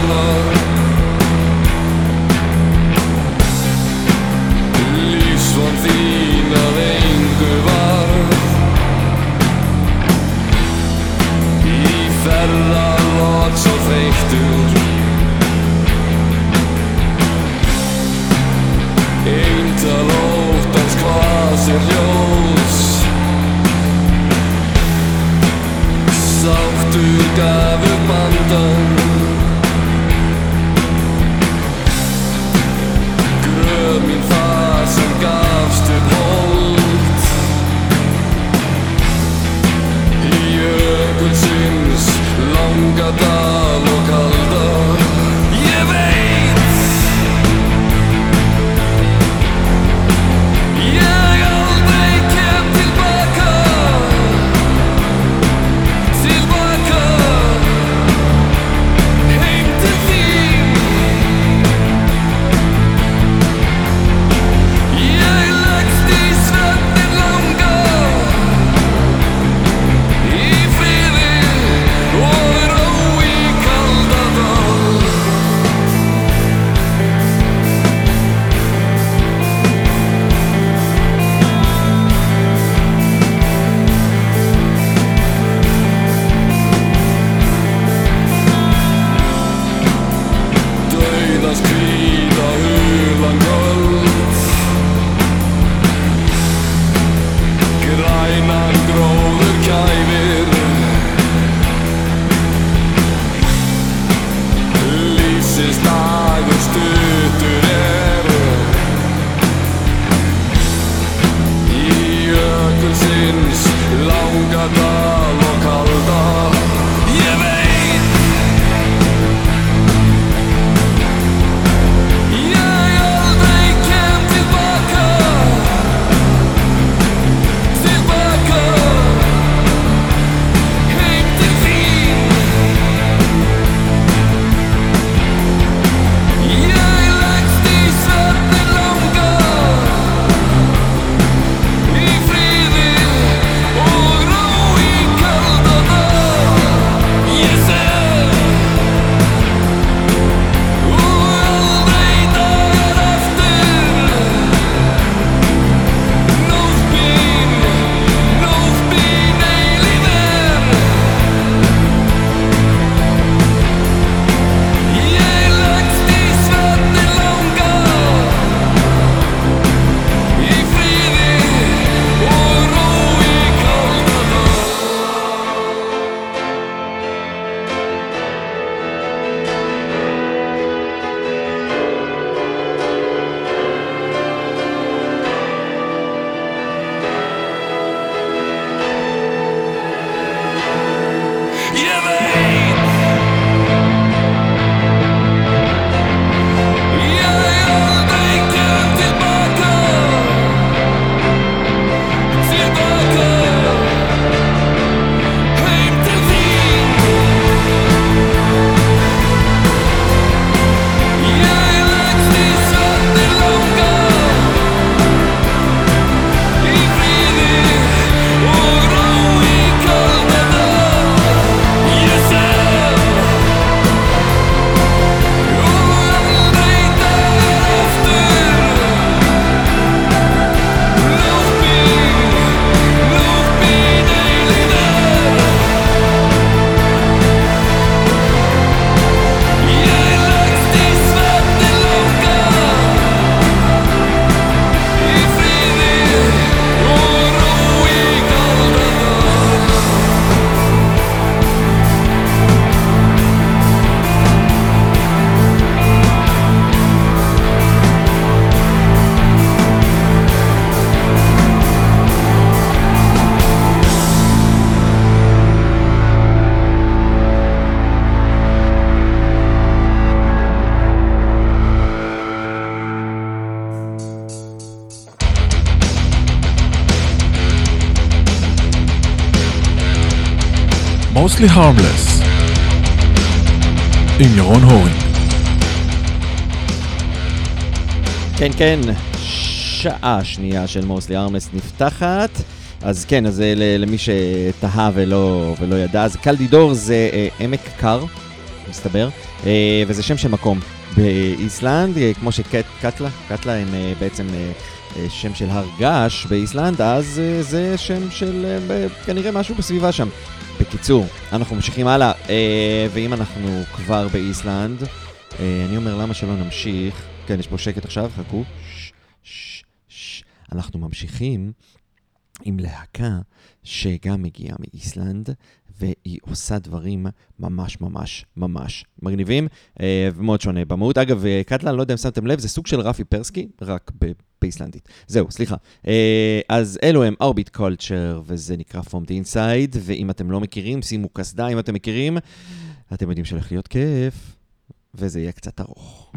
S6: love
S7: mostly harmless עם ירון הורן.
S3: כן, כן, שעה שנייה של מוסלי ארמלס נפתחת. אז כן, אז אה, למי שתהה ולא, ולא ידע, אז קלדידור זה אה, עמק קר, מסתבר, אה, וזה שם של מקום באיסלנד, כמו שקטלה, קטלה הם בעצם שם של הר געש באיסלנד, אז זה שם של אה, כנראה משהו בסביבה שם. בקיצור, אנחנו ממשיכים הלאה, אה, ואם אנחנו כבר באיסלנד, אה, אני אומר למה שלא נמשיך, כן, יש פה שקט עכשיו, חכו. ש- ש- ש- אנחנו ממשיכים עם להקה שגם מגיעה מאיסלנד, והיא עושה דברים ממש ממש ממש מגניבים אה, ומאוד שונה במהות. אגב, אה, אני לא יודע אם שמתם לב, זה סוג של רפי פרסקי, רק ב- באיסלנדית. זהו, סליחה. אה, אז אלו הם אורביט קולצ'ר, וזה נקרא From the Inside, ואם אתם לא מכירים, שימו קסדה אם אתם מכירים, אתם יודעים שהולך להיות כיף, וזה יהיה קצת ארוך.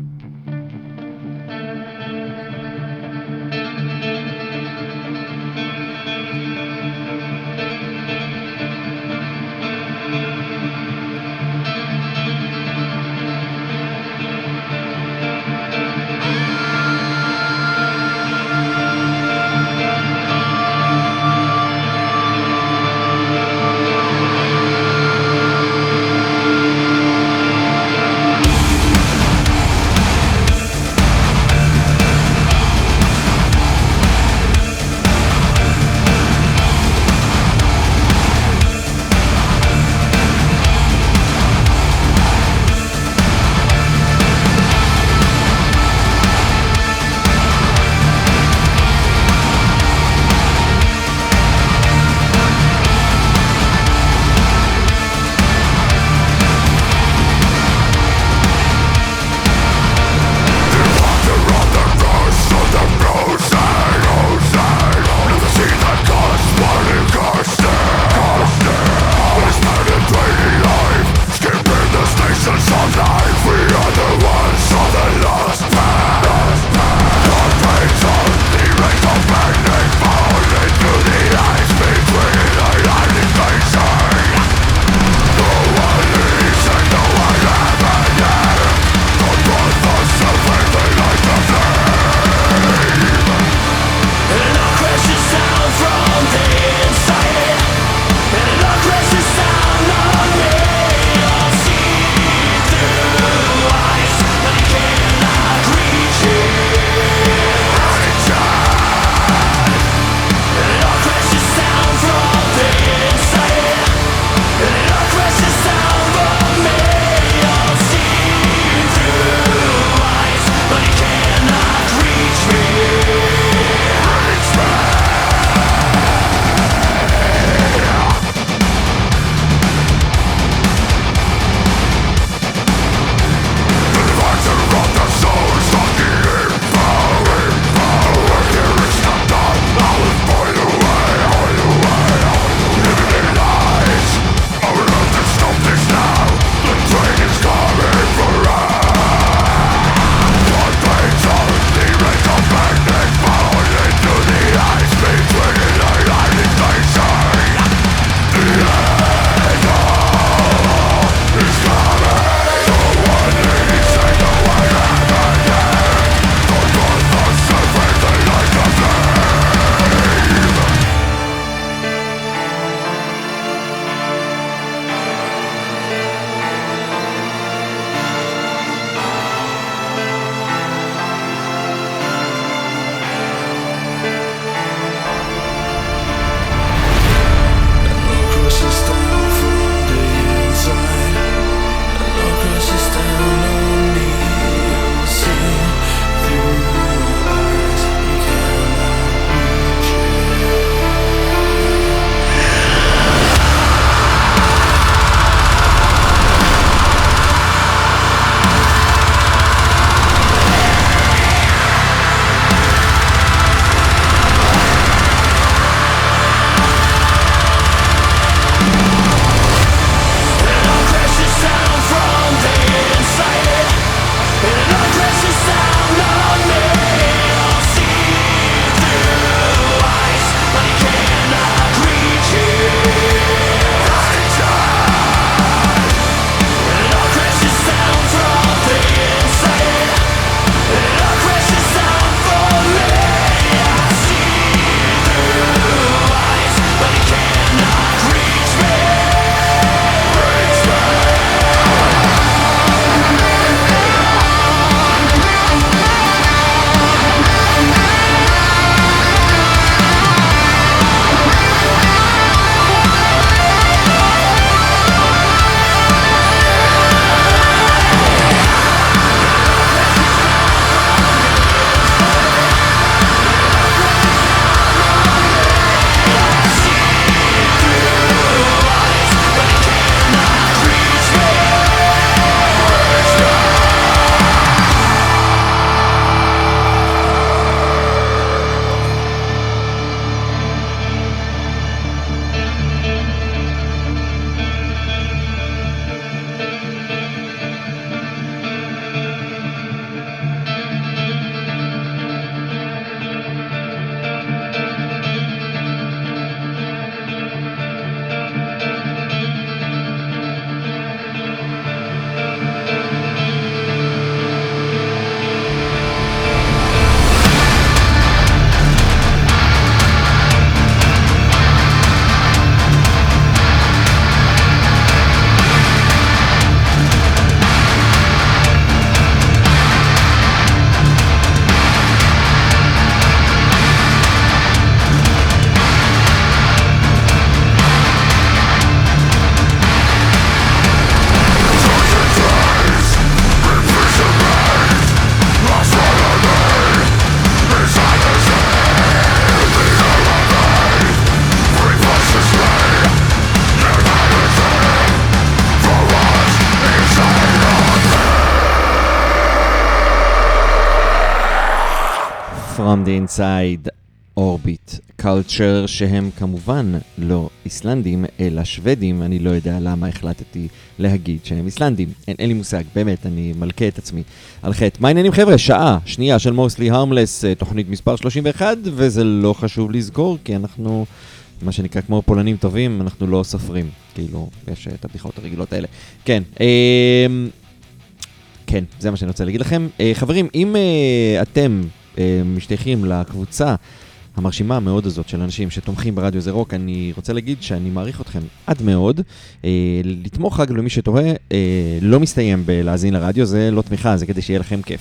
S3: The Inside Orbit Culture, שהם כמובן לא איסלנדים, אלא שוודים, אני לא יודע למה החלטתי להגיד שהם איסלנדים. אין, אין לי מושג, באמת, אני מלכה את עצמי על חטא. מה העניינים חבר'ה? שעה שנייה של מוסלי הרמלס, תוכנית מספר 31, וזה לא חשוב לזכור, כי אנחנו, מה שנקרא כמו פולנים טובים, אנחנו לא סופרים. כאילו, יש אה, את הבדיחות הרגילות האלה. כן, אמ... כן, זה מה שאני רוצה להגיד לכם. Uh, חברים, אם uh, אתם משתייכים לקבוצה המרשימה מאוד הזאת של אנשים שתומכים ברדיו זה רוק, אני רוצה להגיד שאני מעריך אתכם עד מאוד. Uh, לתמוך אגב למי שתוהה, uh, לא מסתיים בלהאזין לרדיו, זה לא תמיכה, זה כדי שיהיה לכם כיף.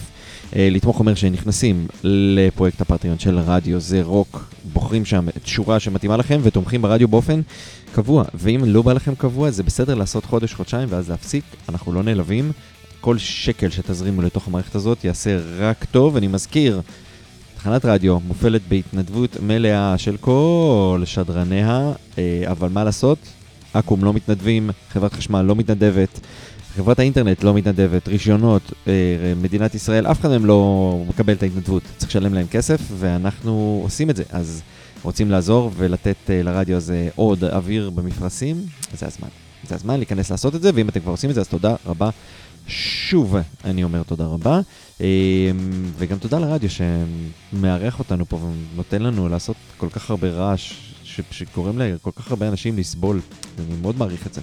S3: לתמוך אומר שנכנסים לפרויקט הפטריון של רדיו זה רוק, בוחרים שם את שורה שמתאימה לכם ותומכים ברדיו באופן קבוע. ואם לא בא לכם קבוע, זה בסדר לעשות חודש, חודשיים ואז להפסיק, אנחנו לא נעלבים. כל שקל שתזרימו לתוך המערכת הזאת יעשה רק טוב. אני מזכיר, תחנת רדיו מופעלת בהתנדבות מלאה של כל שדרניה, אה, אבל מה לעשות? אקו"ם לא מתנדבים, חברת חשמל לא מתנדבת, חברת האינטרנט לא מתנדבת, רישיונות, אה, מדינת ישראל, אף אחד מהם לא מקבל את ההתנדבות. צריך לשלם להם כסף, ואנחנו עושים את זה. אז רוצים לעזור ולתת אה, לרדיו הזה עוד אוויר במפרשים, זה הזמן. זה הזמן להיכנס לעשות את זה, ואם אתם כבר עושים את זה, אז תודה רבה שוב, אני אומר תודה רבה, אמ, וגם תודה לרדיו שמארח אותנו פה ונותן לנו לעשות כל כך הרבה רעש, ש- שגורם לכל כך הרבה אנשים לסבול, אני מאוד מעריך את זה.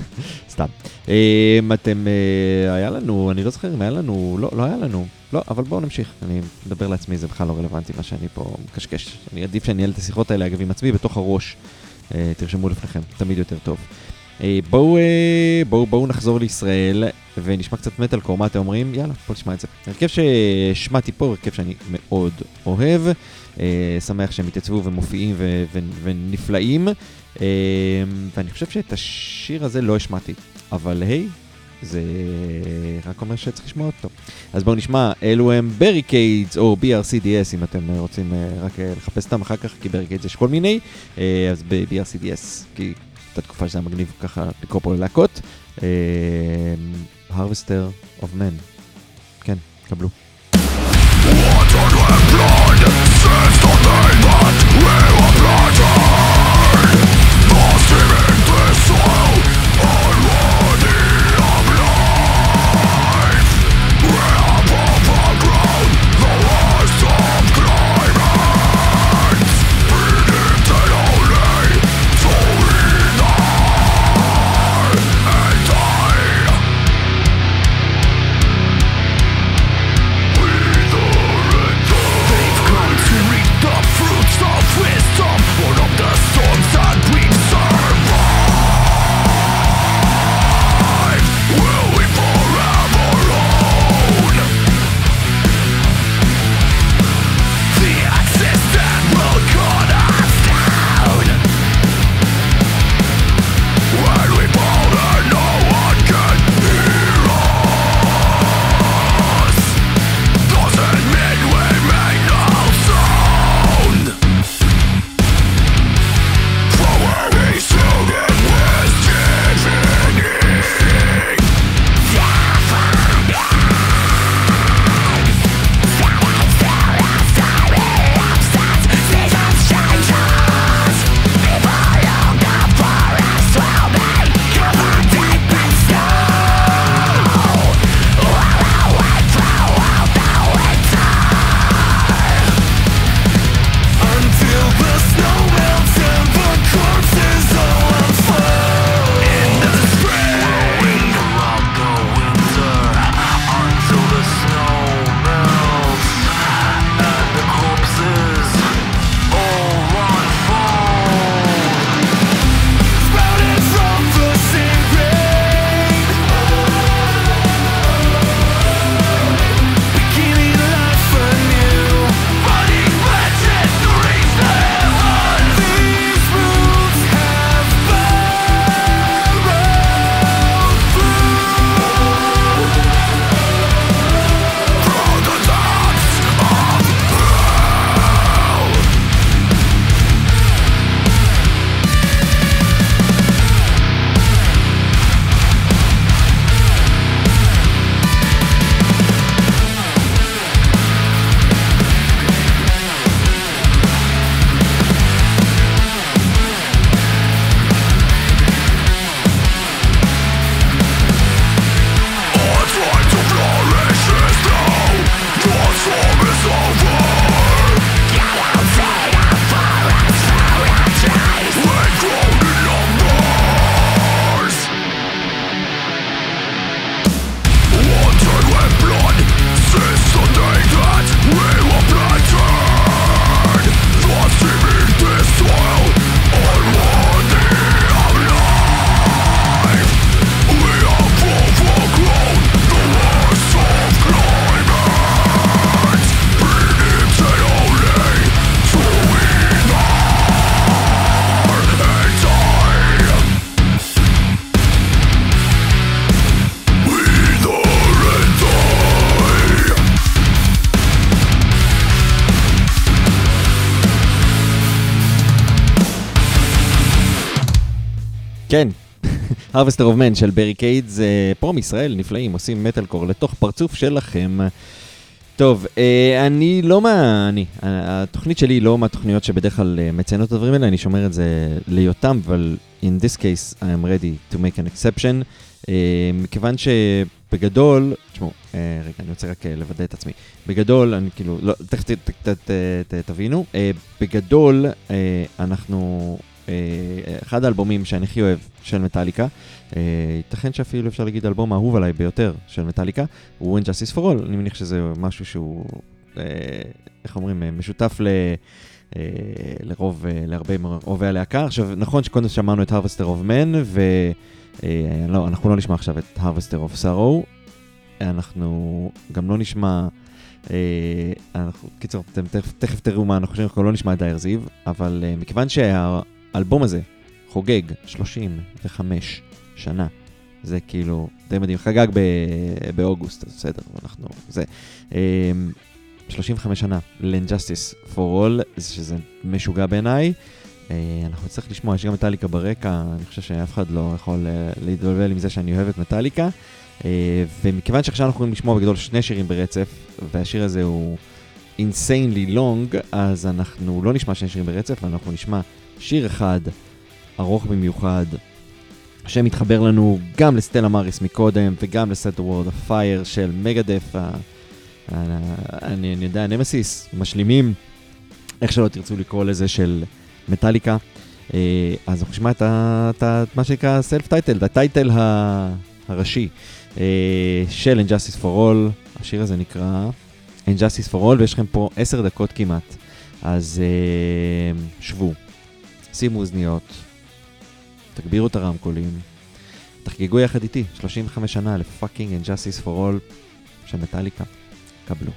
S3: סתם. אמ, אתם, אה, היה לנו, אני לא זוכר אם היה לנו, לא, לא היה לנו, לא, אבל בואו נמשיך, אני מדבר לעצמי, זה בכלל לא רלוונטי מה שאני פה מקשקש. אני עדיף שאני אנהל את השיחות האלה, אגב, עם עצמי בתוך הראש. אה, תרשמו לפניכם, תמיד יותר טוב. אה, בואו, אה, בואו, בואו נחזור לישראל ונשמע קצת מטאל קור, מה אתם אומרים? יאללה, בואו נשמע את זה. הרכב שהשמעתי פה, הרכב שאני מאוד אוהב, אה, שמח שהם התייצבו ומופיעים ו- ו- ונפלאים, אה, ואני חושב שאת השיר הזה לא השמעתי, אבל היי, זה רק אומר שצריך לשמוע אותו. אז בואו נשמע, אלו הם Barricades או BRCDS, אם אתם אה, רוצים אה, רק אה, לחפש אותם אחר כך, כי Barricades יש כל מיני, אה, אז ב-BRCDS, כי הייתה תקופה שזה היה מגניב ככה לקרוא פה ללהקות. Harvester of Men, כן, קבלו. Harvester of Man של ברי קייד זה פה מישראל, נפלאים, עושים מטאל קור לתוך פרצוף שלכם. טוב, אה, אני לא מה... אני, התוכנית שלי היא לא מהתוכניות שבדרך כלל אה, מציינות את הדברים האלה, אני שומר את זה ליותם, אבל in this case I am ready to make an exception. אה, מכיוון שבגדול, תשמעו, אה, רגע, אני רוצה רק אה, לוודא את עצמי. בגדול, אני כאילו, לא, תכף תבינו. אה, בגדול, אה, אנחנו, אה, אחד האלבומים שאני הכי אוהב של מטאליקה, אה, ייתכן שאפילו אפשר להגיד האלבום האהוב עליי ביותר של מטאליקה, הוא In Justice for All, אני מניח שזה משהו שהוא, אה, איך אומרים, אה, משותף ל... אה, לרוב, אה, להרבה מאוהבי הלהקה. עכשיו, נכון שקודם שמענו את Harvester of Men, ו... אה, לא, אנחנו לא נשמע עכשיו את Harvester of Sorrow, אנחנו גם לא נשמע, אה, אנחנו, קיצור, אתם תכף, תראו מה אנחנו חושבים, אנחנו לא נשמע את דייר זיו, אבל אה, מכיוון שהאלבום הזה חוגג 35 שנה, זה כאילו די מדהים, חגג ב- באוגוסט, אז בסדר, אנחנו, זה. אה, 35 שנה ל-Injustice for All, שזה משוגע בעיניי. אה, אנחנו נצטרך לשמוע, יש גם מטאליקה ברקע, אני חושב שאף אחד לא יכול אה, להתבלבל עם זה שאני אוהב את מטאליקה. אה, ומכיוון שעכשיו אנחנו יכולים לשמוע בגדול שני שירים ברצף, והשיר הזה הוא insanely long, אז אנחנו לא נשמע שני שירים ברצף, אנחנו נשמע שיר אחד ארוך במיוחד, שמתחבר לנו גם לסטלה מאריס מקודם, וגם לסט וורד הפייר של מגדף, אני, אני יודע, נמסיס, משלימים, איך שלא תרצו לקרוא לזה, של מטאליקה. אה, אז אנחנו נשמע את, את ה, מה שנקרא סלף טייטל, את הטייטל הראשי אה, של Injustice for All, השיר הזה נקרא Injustice for All, ויש לכם פה עשר דקות כמעט. אז אה, שבו, שימו אוזניות, תגבירו את הרמקולים, תחגגו יחד איתי 35 שנה לפאקינג Injustice for All של מטאליקה. קבלו.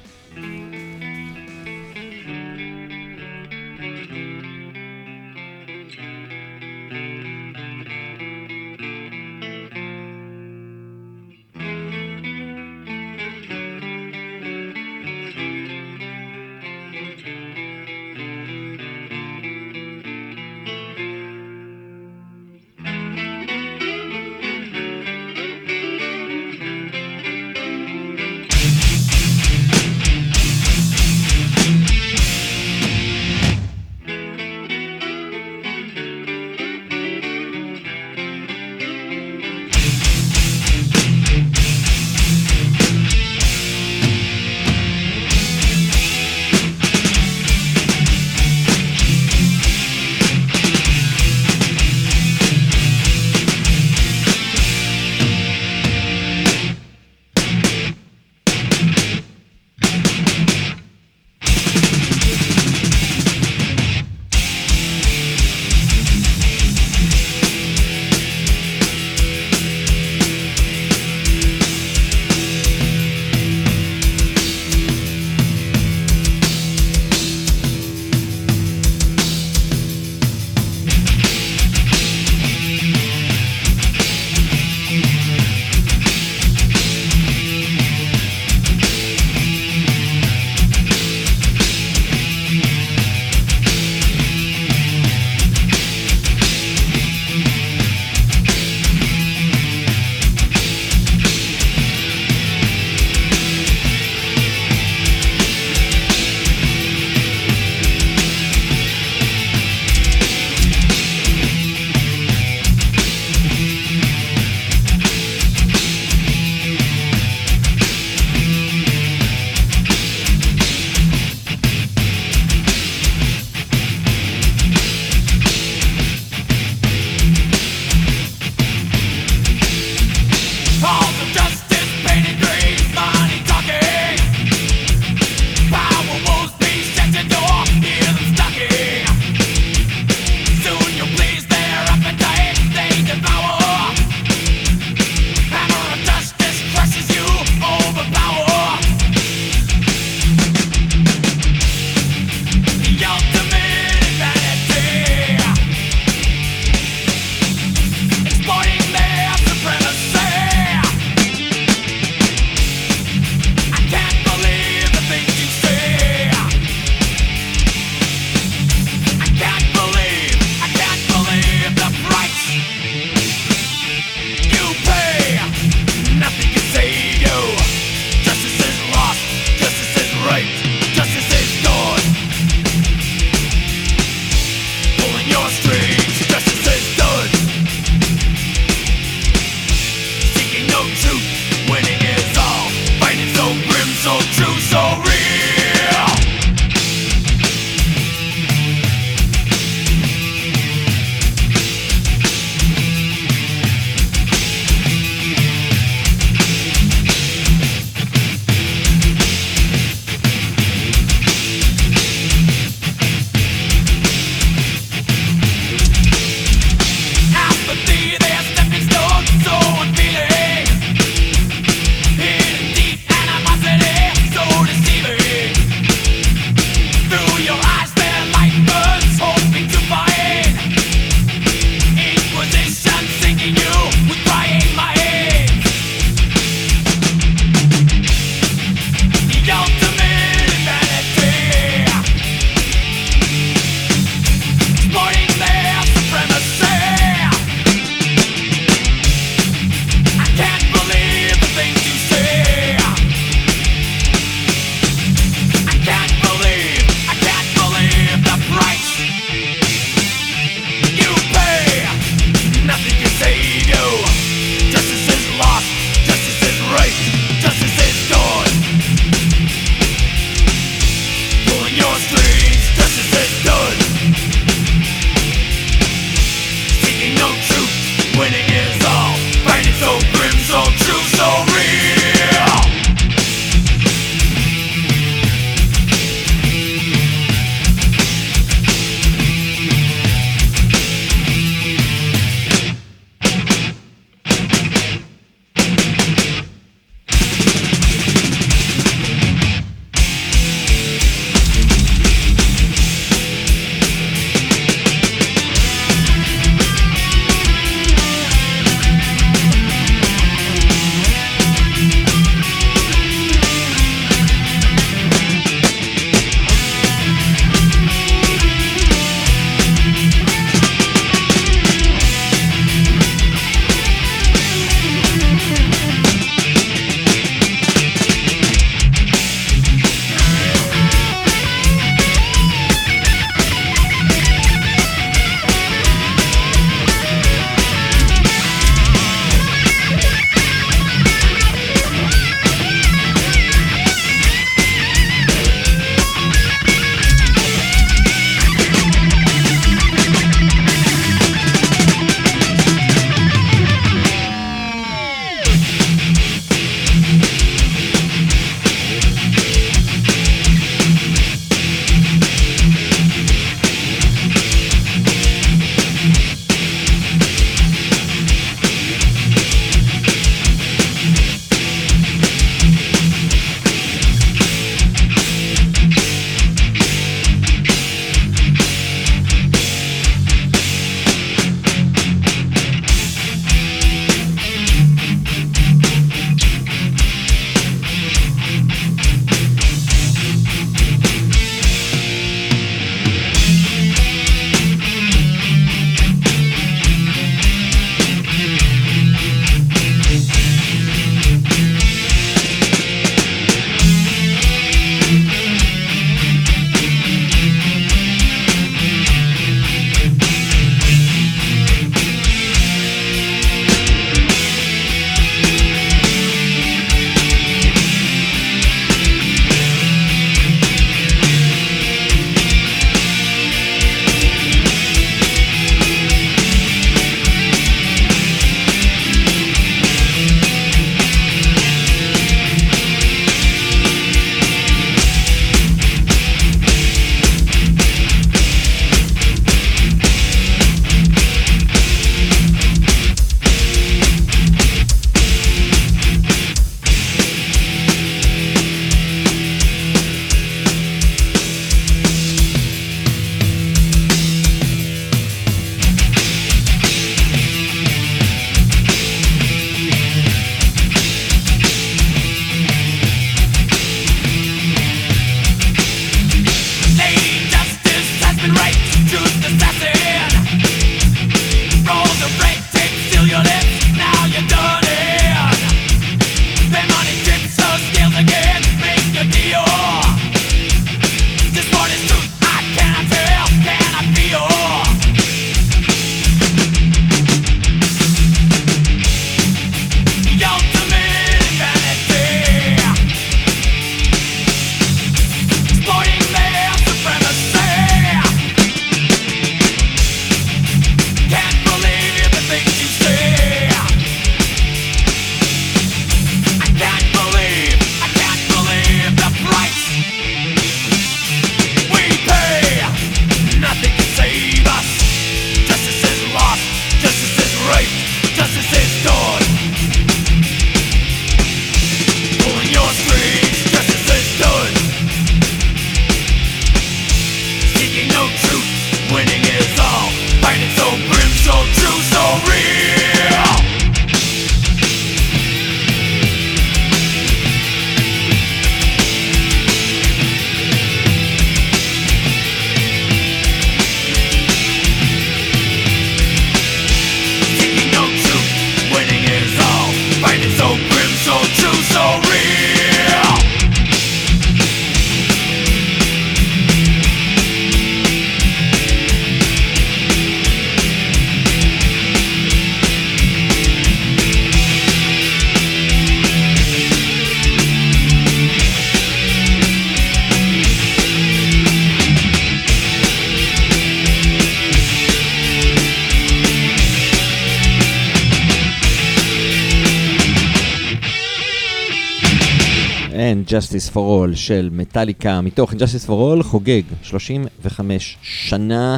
S3: For All של מטאליקה, מתוך And Justice for All חוגג 35 שנה,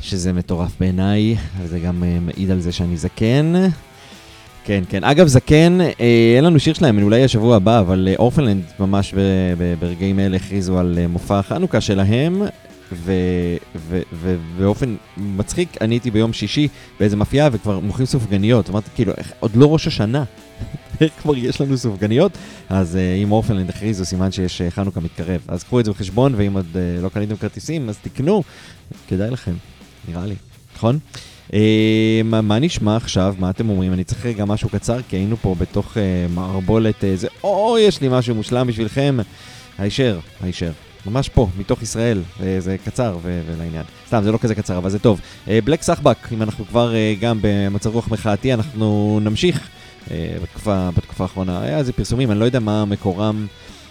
S3: שזה מטורף בעיניי, וזה גם אה, מעיד על זה שאני זקן. כן, כן. אגב, זקן, אה, אין לנו שיר שלהם, אולי השבוע הבא, אבל אה, אורפלנד ממש ב- ב- ברגעים אלה הכריזו על אה, מופע החנוכה שלהם, ו- ו- ו- באופן מצחיק, אני הייתי ביום שישי באיזה מאפייה וכבר מוכרים סופגניות, אמרתי כאילו, עוד לא ראש השנה, כבר יש לנו סופגניות? אז אה, אם אורפלנד הכריזו, סימן שיש אה, חנוכה מתקרב. אז קחו את זה בחשבון, ואם עוד אה, לא קניתם כרטיסים, אז תקנו, כדאי לכם, נראה לי, נכון? מה, נשמע עכשיו? מה אתם אומרים? אני צריך רגע משהו קצר, כי היינו פה בתוך מערבולת איזה, או, יש לי משהו מושלם בשבילכם. הישר, הישר. ממש פה, מתוך ישראל, זה קצר ו- ולעניין. סתם, זה לא כזה קצר, אבל זה טוב. בלק סחבק, אם אנחנו כבר גם במצב רוח מחאתי, אנחנו נמשיך בתקופה, בתקופה האחרונה. היה איזה פרסומים, אני לא יודע מה מקורם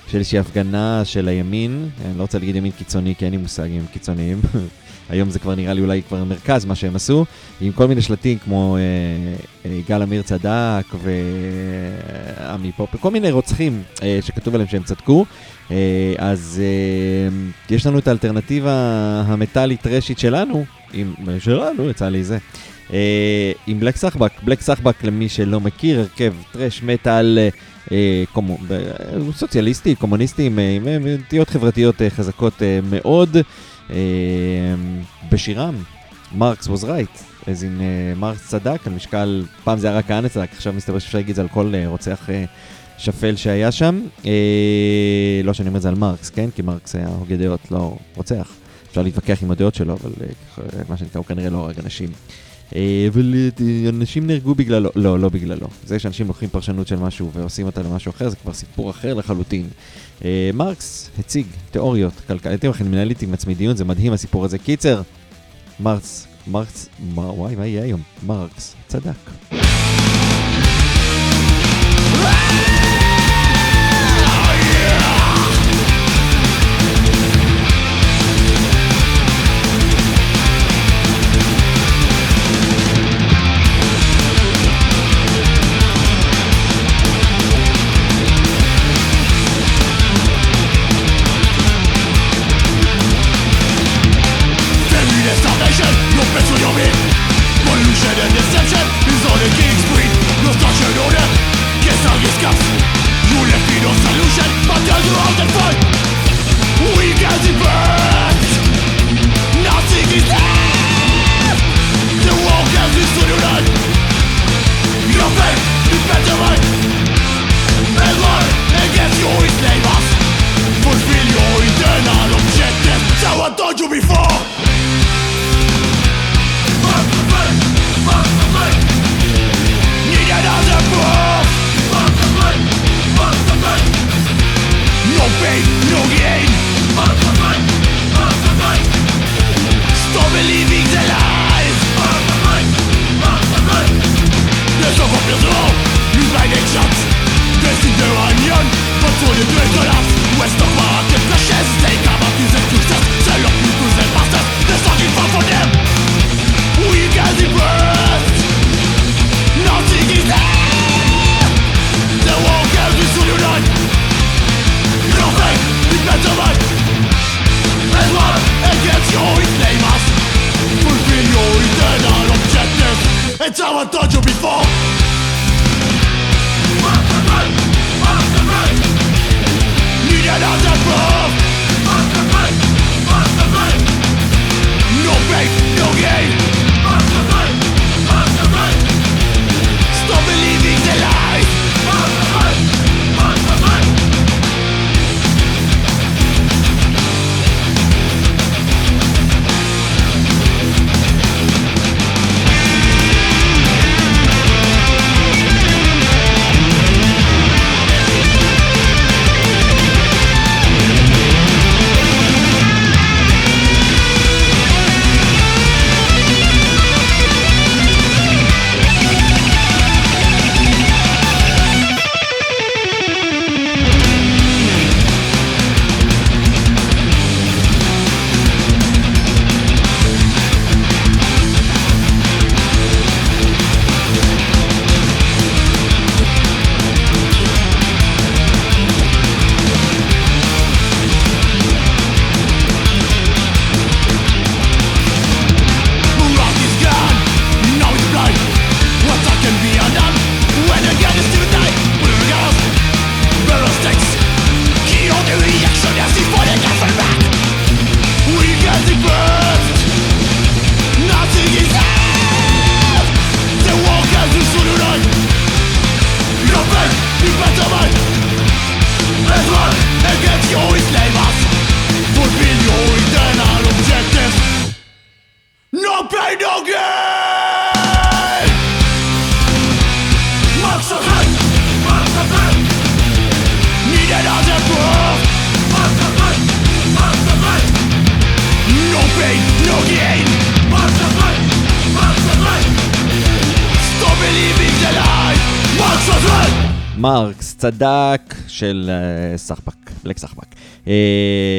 S3: של איזושהי הפגנה של הימין. אני לא רוצה להגיד ימין קיצוני, כי אין לי מושג אם הם קיצוניים. היום זה כבר נראה לי אולי כבר מרכז, מה שהם עשו, עם כל מיני שלטים כמו אה, אה, עמיר צדק ועמי פופר, כל מיני רוצחים אה, שכתוב עליהם שהם צדקו. אה, אז אה, יש לנו את האלטרנטיבה המטאלית טרשית שלנו, עם, שלנו, יצא לי זה. אה, עם בלק סחבק, בלק סחבק למי שלא מכיר, הרכב טרש מטאל אה, אה, קומו, אה, סוציאליסטי, קומוניסטי, עם, אה, אה, נטיות חברתיות אה, חזקות אה, מאוד. אה, בשירם, מרקס was right, אז אה, מרקס צדק על משקל, פעם זה היה רק כהנא צדק, עכשיו מסתבר שאפשר להגיד את זה על כל אה, רוצח אה, שפל שהיה שם. אה, לא שאני אומר את זה על מרקס, כן? כי מרקס היה הוגה דעות, לא רוצח. אפשר להתווכח עם הדעות שלו, אבל אה, מה שנקרא, הוא כנראה לא הרג אנשים. אה, אבל אה, אנשים נהרגו בגללו, לא, לא בגללו. זה שאנשים לוקחים פרשנות של משהו ועושים אותה למשהו אחר, זה כבר סיפור אחר לחלוטין. אה, מרקס הציג תיאוריות כלכליות, לכם מנהל איתי עם עצמי דיון, זה מדהים הסיפור הזה. קיצר, מרקס, מרקס, וואי, מה יהיה היום? מרקס צדק.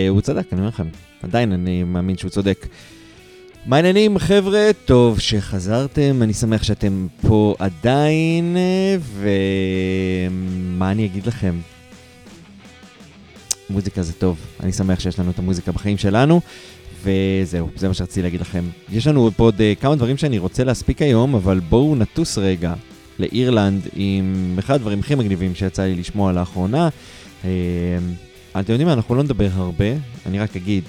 S3: הוא צדק, אני אומר לכם, עדיין אני מאמין שהוא צודק. מה העניינים חבר'ה? טוב שחזרתם, אני שמח שאתם פה עדיין, אה, ומה אני אגיד לכם? מוזיקה זה טוב, אני שמח שיש לנו את המוזיקה בחיים שלנו, וזהו, זה מה שרציתי להגיד לכם. יש לנו פה עוד אה, כמה דברים שאני רוצה להספיק היום, אבל בואו נטוס רגע לאירלנד עם אחד הדברים הכי מגניבים שיצא לי לשמוע לאחרונה. אתם יודעים מה, אנחנו לא נדבר הרבה, אני רק אגיד,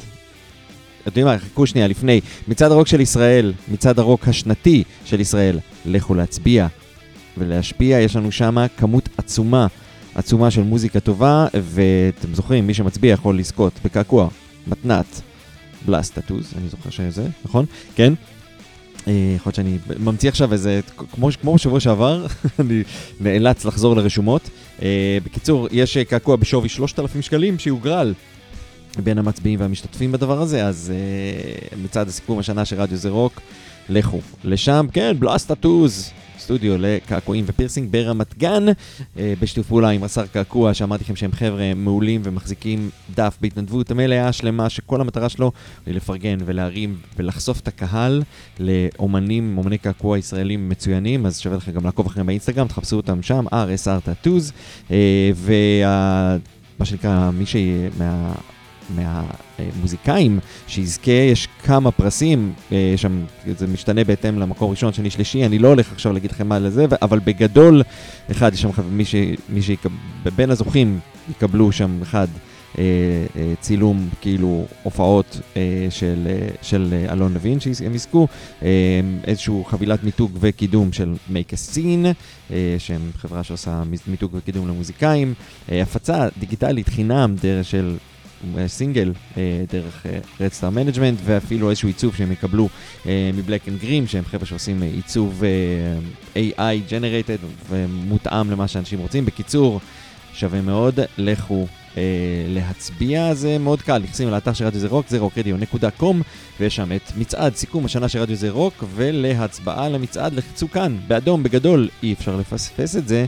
S3: אתם יודעים מה, חכו שנייה לפני, מצעד הרוק של ישראל, מצעד הרוק השנתי של ישראל, לכו להצביע ולהשפיע, יש לנו שם כמות עצומה, עצומה של מוזיקה טובה, ואתם זוכרים, מי שמצביע יכול לזכות בקעקוע, מתנת, בלסטטוז, אני זוכר שזה, נכון? כן? אה, יכול להיות שאני ממציא עכשיו איזה, כמו, כמו בשבוע שעבר, אני נאלץ לחזור לרשומות. אה, בקיצור, יש אה, קעקוע בשווי 3,000 שקלים שיוגרל בין המצביעים והמשתתפים בדבר הזה, אז מצד הסיכום השנה של רדיו זה רוק, לכו לשם, כן, בלסטטוז, סטודיו לקעקועים ופירסינג ברמת גן, uh, בשיתוף פעולה עם השר קעקוע, שאמרתי לכם שהם חבר'ה מעולים ומחזיקים דף בהתנדבות מלאה שלמה, שכל המטרה שלו היא לפרגן ולהרים ולחשוף את הקהל לאומנים, אומני קעקוע ישראלים מצוינים, אז שווה לכם גם לעקוב אחריהם באינסטגרם, תחפשו אותם שם, RSR טאטוז, uh, וה... מה שנקרא, מי שמה... מהמוזיקאים שיזכה, יש כמה פרסים, אה, שם זה משתנה בהתאם למקום ראשון, שני, שלישי, אני לא הולך עכשיו להגיד לכם מה לזה, אבל בגדול, אחד, יש שם מי, ש, מי שיקב... בין הזוכים יקבלו שם אחד. אה, אה, צילום, כאילו, הופעות של, של אלון לוין שהם יזכו, איזשהו חבילת מיתוג וקידום של Make a Scene, שהם חברה שעושה מיתוג וקידום למוזיקאים, הפצה דיגיטלית חינם דרך של סינגל אה, דרך Redstar Management ואפילו איזשהו עיצוב שהם יקבלו אה, מ Black and Grim שהם חבר'ה שעושים אה, עיצוב אה, AI generated ומותאם למה שאנשים רוצים. בקיצור, שווה מאוד, לכו אה, להצביע, זה מאוד קל, נכנסים לאתר של רדיו זה רוק, זה רוקרדיו.com ויש שם את מצעד סיכום השנה של רדיו זה רוק ולהצבעה למצעד לחצו כאן, באדום, בגדול, אי אפשר לפספס את זה.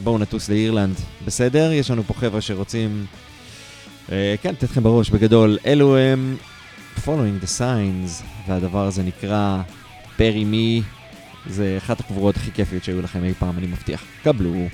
S3: בואו נטוס לאירלנד, בסדר? יש לנו פה חבר'ה שרוצים... אה, כן, לתת לכם בראש בגדול, אלו הם following the signs, והדבר הזה נקרא פרי מי, זה אחת הקבורות הכי כיפיות שהיו לכם אי פעם, אני מבטיח. קבלו.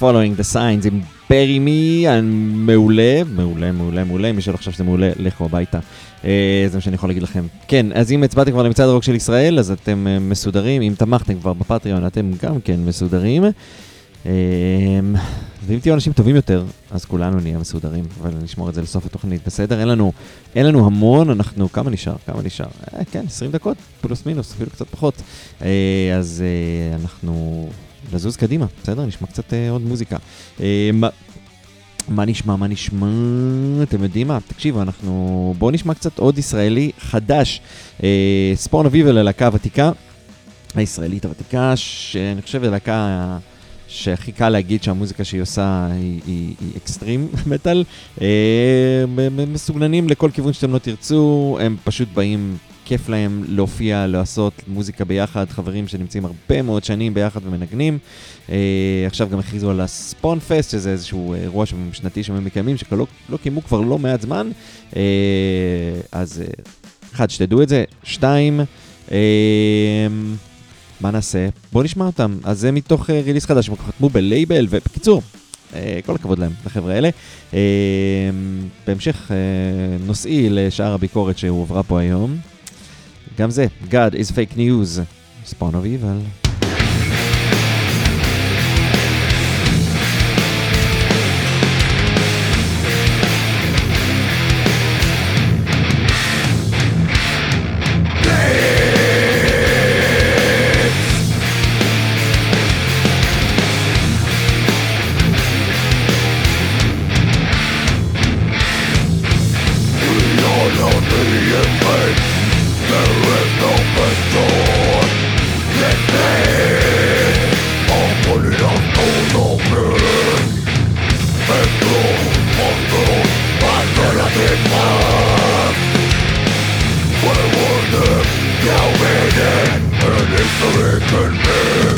S3: Following the signs עם ברי מי, מעולה, מעולה, מעולה, מעולה, מי שלא חשב שזה מעולה, לכו הביתה. אה, זה מה שאני יכול להגיד לכם. כן, אז אם הצבעתם כבר למצעד הרוק של ישראל, אז אתם אה, מסודרים, אם תמכתם כבר בפטריון, אתם גם כן מסודרים. אה, ואם תהיו אנשים טובים יותר, אז כולנו נהיה מסודרים, אבל נשמור את זה לסוף התוכנית, בסדר? אין לנו, אין לנו המון, אנחנו, כמה נשאר? כמה נשאר? אה, כן, 20 דקות, פלוס מינוס, אפילו קצת פחות. אה, אז אה, אנחנו נזוז קדימה, בסדר? נשמע קצת אה, עוד מוזיקה. אה, מה, מה נשמע, מה נשמע? אתם יודעים מה? תקשיבו, אנחנו... בואו נשמע קצת עוד ישראלי חדש. אה, ספורן אביב הלהקה הוותיקה, הישראלית הוותיקה, שאני חושב הלהקה שהכי קל להגיד שהמוזיקה שהיא עושה היא, היא, היא אקסטרים מטאל. אה, הם מסוגננים לכל כיוון שאתם לא תרצו, הם פשוט באים, כיף להם להופיע, לעשות מוזיקה ביחד, חברים שנמצאים הרבה מאוד שנים ביחד ומנגנים. אה, עכשיו גם הכריזו על הספון פסט, שזה איזשהו אירוע שנתי שהם מקיימים, שלא לא קיימו כבר לא מעט זמן. אה, אז אה, אחד, שתדעו את זה. שתיים, אה, מה נעשה? בואו נשמע אותם. אז זה מתוך אה, ריליס חדש, הם חתמו בלייבל, ובקיצור, אה, כל הכבוד להם, לחבר'ה האלה. אה, בהמשך אה, נושאי לשאר הביקורת שהועברה פה היום. גם זה, God is fake news, spawn of evil. American man.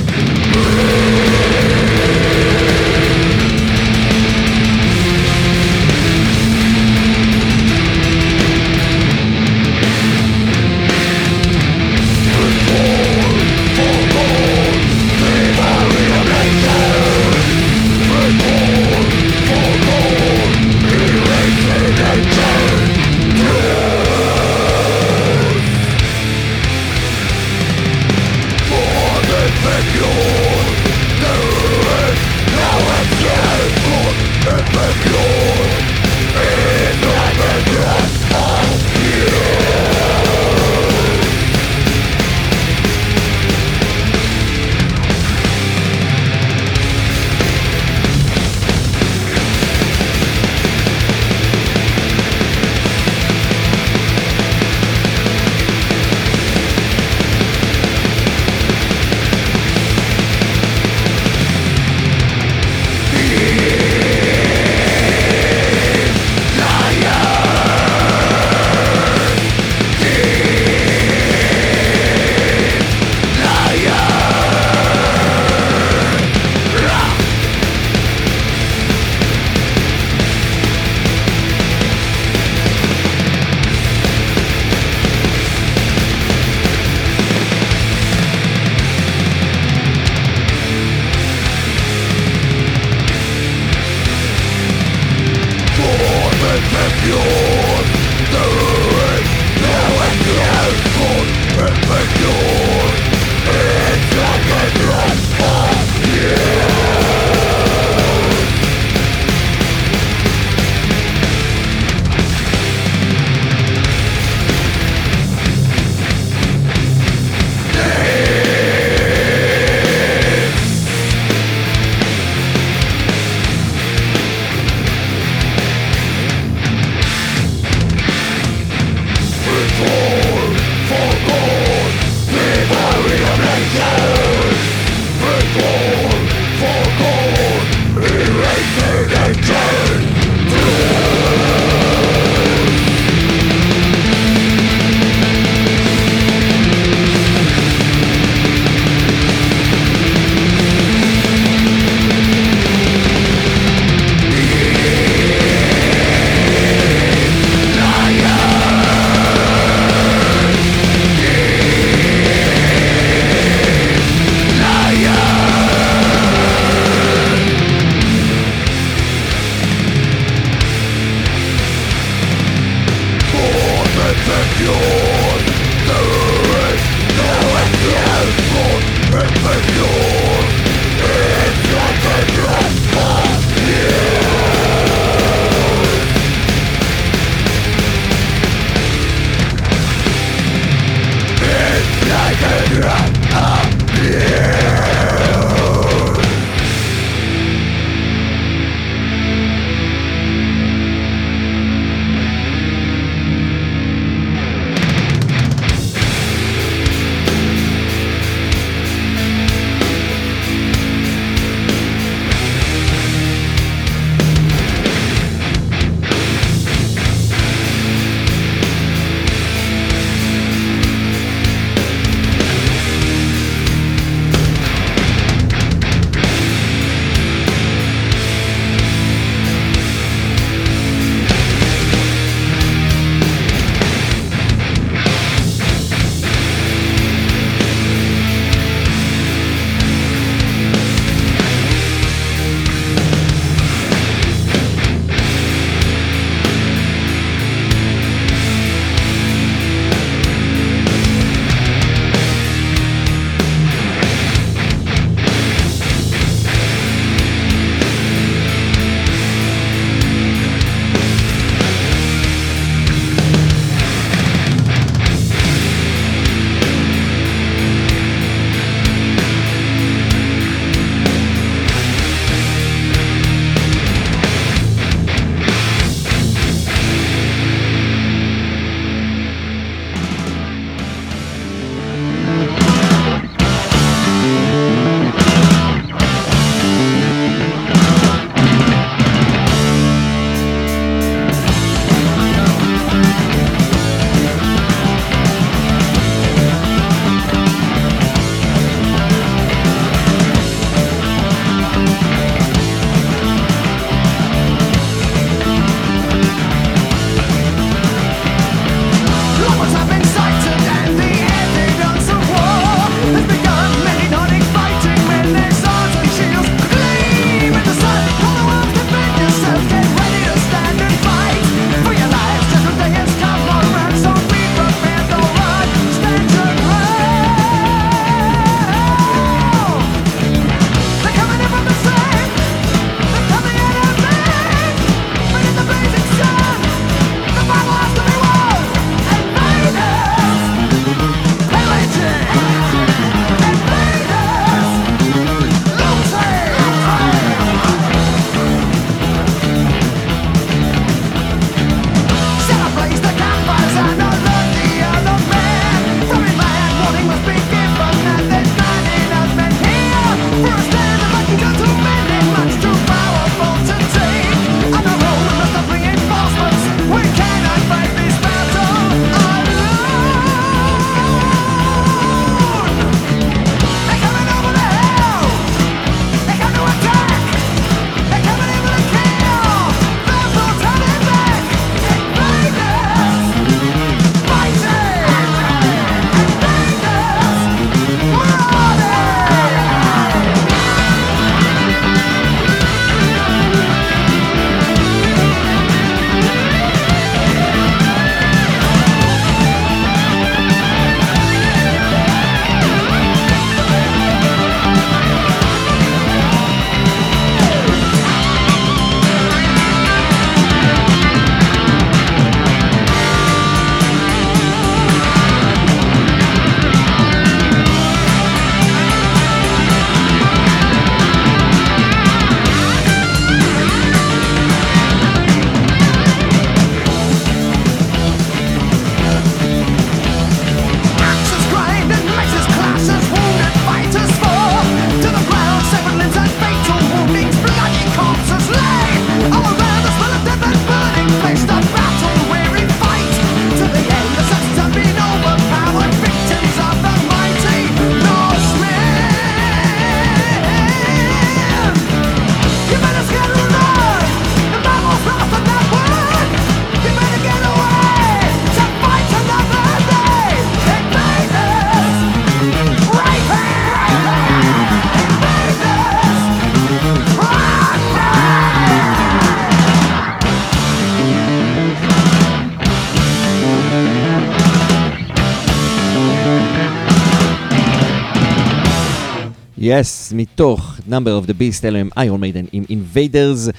S3: yes, מתוך Number of the Beast, אלה הם Iron Maiden עם Invaders.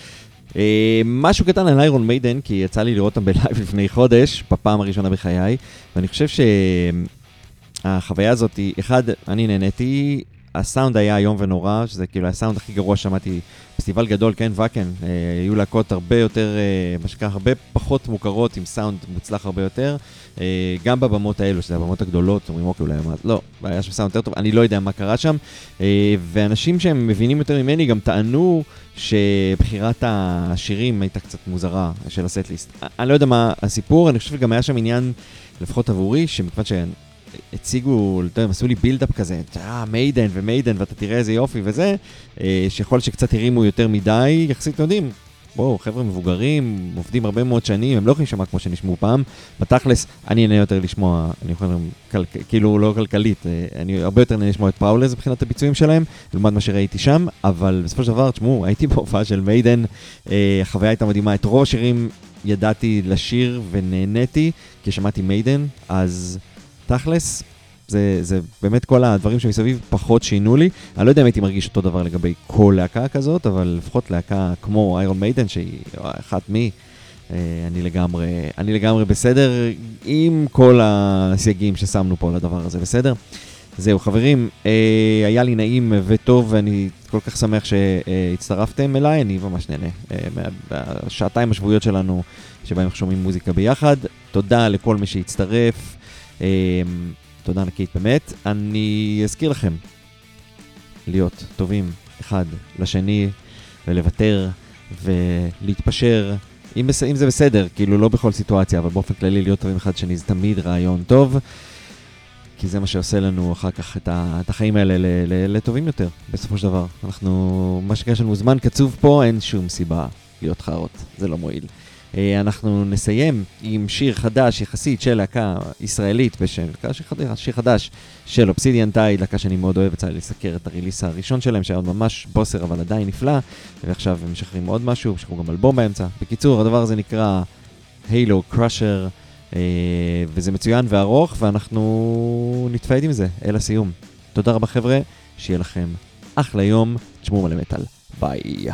S3: אה, משהו קטן על Iron Maiden, כי יצא לי לראות אותם ב live לפני חודש, בפעם הראשונה בחיי, ואני חושב שהחוויה הזאת אחד, אני נהניתי, הסאונד היה איום ונורא, שזה כאילו הסאונד הכי גרוע ששמעתי, פסטיבל גדול, כן, Wacken, אה, היו להקות הרבה יותר, אה, מה שנקרא, הרבה פחות מוכרות, עם סאונד מוצלח הרבה יותר, אה, גם בבמות האלו, שזה הבמות הגדולות, אומרים אוקיי, אולי לא, היה שם סאונד יותר טוב, אני לא יודע מה קרה שם, ואנשים שהם מבינים יותר ממני גם טענו שבחירת השירים הייתה קצת מוזרה של ה setlist. אני לא יודע מה הסיפור, אני חושב שגם היה שם עניין, לפחות עבורי, שמכיוון שהציגו, אתה יודע, הם עשו לי build-up כזה, אה, Maiden ו Maiden, ואתה תראה איזה יופי וזה, אה, שיכול שקצת הרימו יותר מדי, יחסית, יודעים, בואו, חבר'ה מבוגרים, עובדים הרבה מאוד שנים, הם לא יכולים להישמע כמו שנשמעו פעם. בתכלס, אני נהנה יותר לשמוע, אני יכול לומר, כל, כאילו לא כלכלית, אה, אני הרבה יותר נהנה לשמוע את פראולז מבחינת הביצועים שלהם, לעומת מה שראיתי שם, אבל בסופו של דבר, תשמעו, הייתי בהופעה של מיידן, אה, החוויה הייתה מדהימה, את רוב השירים ידעתי לשיר ונהניתי, כי שמעתי מיידן, אז תכלס, זה, זה באמת כל הדברים שמסביב פחות שינו לי. אני לא יודע אם הייתי מרגיש אותו דבר לגבי כל להקה כזאת, אבל לפחות להקה כמו איירון מיידן, שהיא אחת מי, אה, אני לגמרי, אני לגמרי בסדר עם כל הסייגים ששמנו פה לדבר הזה, בסדר? זהו, חברים, אה, היה לי נעים וטוב, ואני כל כך שמח שהצטרפתם אליי, אני ממש נהנה. אה, בשעתיים השבועיות שלנו, שבהם אנחנו שומעים מוזיקה ביחד. תודה לכל מי שהצטרף. אה, תודה ענקית באמת. אני אזכיר לכם להיות טובים אחד לשני ולוותר ולהתפשר, אם, בס... אם זה בסדר, כאילו לא בכל סיטואציה, אבל באופן כללי להיות טובים אחד לשני זה תמיד רעיון טוב, כי זה מה שעושה לנו אחר כך את, ה... את החיים האלה ל... ל... לטובים יותר, בסופו של דבר. אנחנו, מה שיש לנו זמן קצוב פה, אין שום סיבה להיות חארות, זה לא מועיל. אה, אנחנו נסיים עם שיר חדש יחסית של להקה ישראלית בשם, שיר חדש, של אובסידיאן טייד, להקה שאני מאוד אוהב, יצא לי לסקר את הריליס הראשון שלהם, שהיה עוד ממש בוסר אבל עדיין נפלא, ועכשיו הם משחררים עוד משהו, משחררו גם אלבום באמצע. בקיצור, הדבר הזה נקרא הילו קראשר, וזה מצוין וארוך, ואנחנו נתפעד עם זה אל הסיום. תודה רבה חבר'ה, שיהיה לכם אחלה יום, תשמעו מלא מטאל, ביי.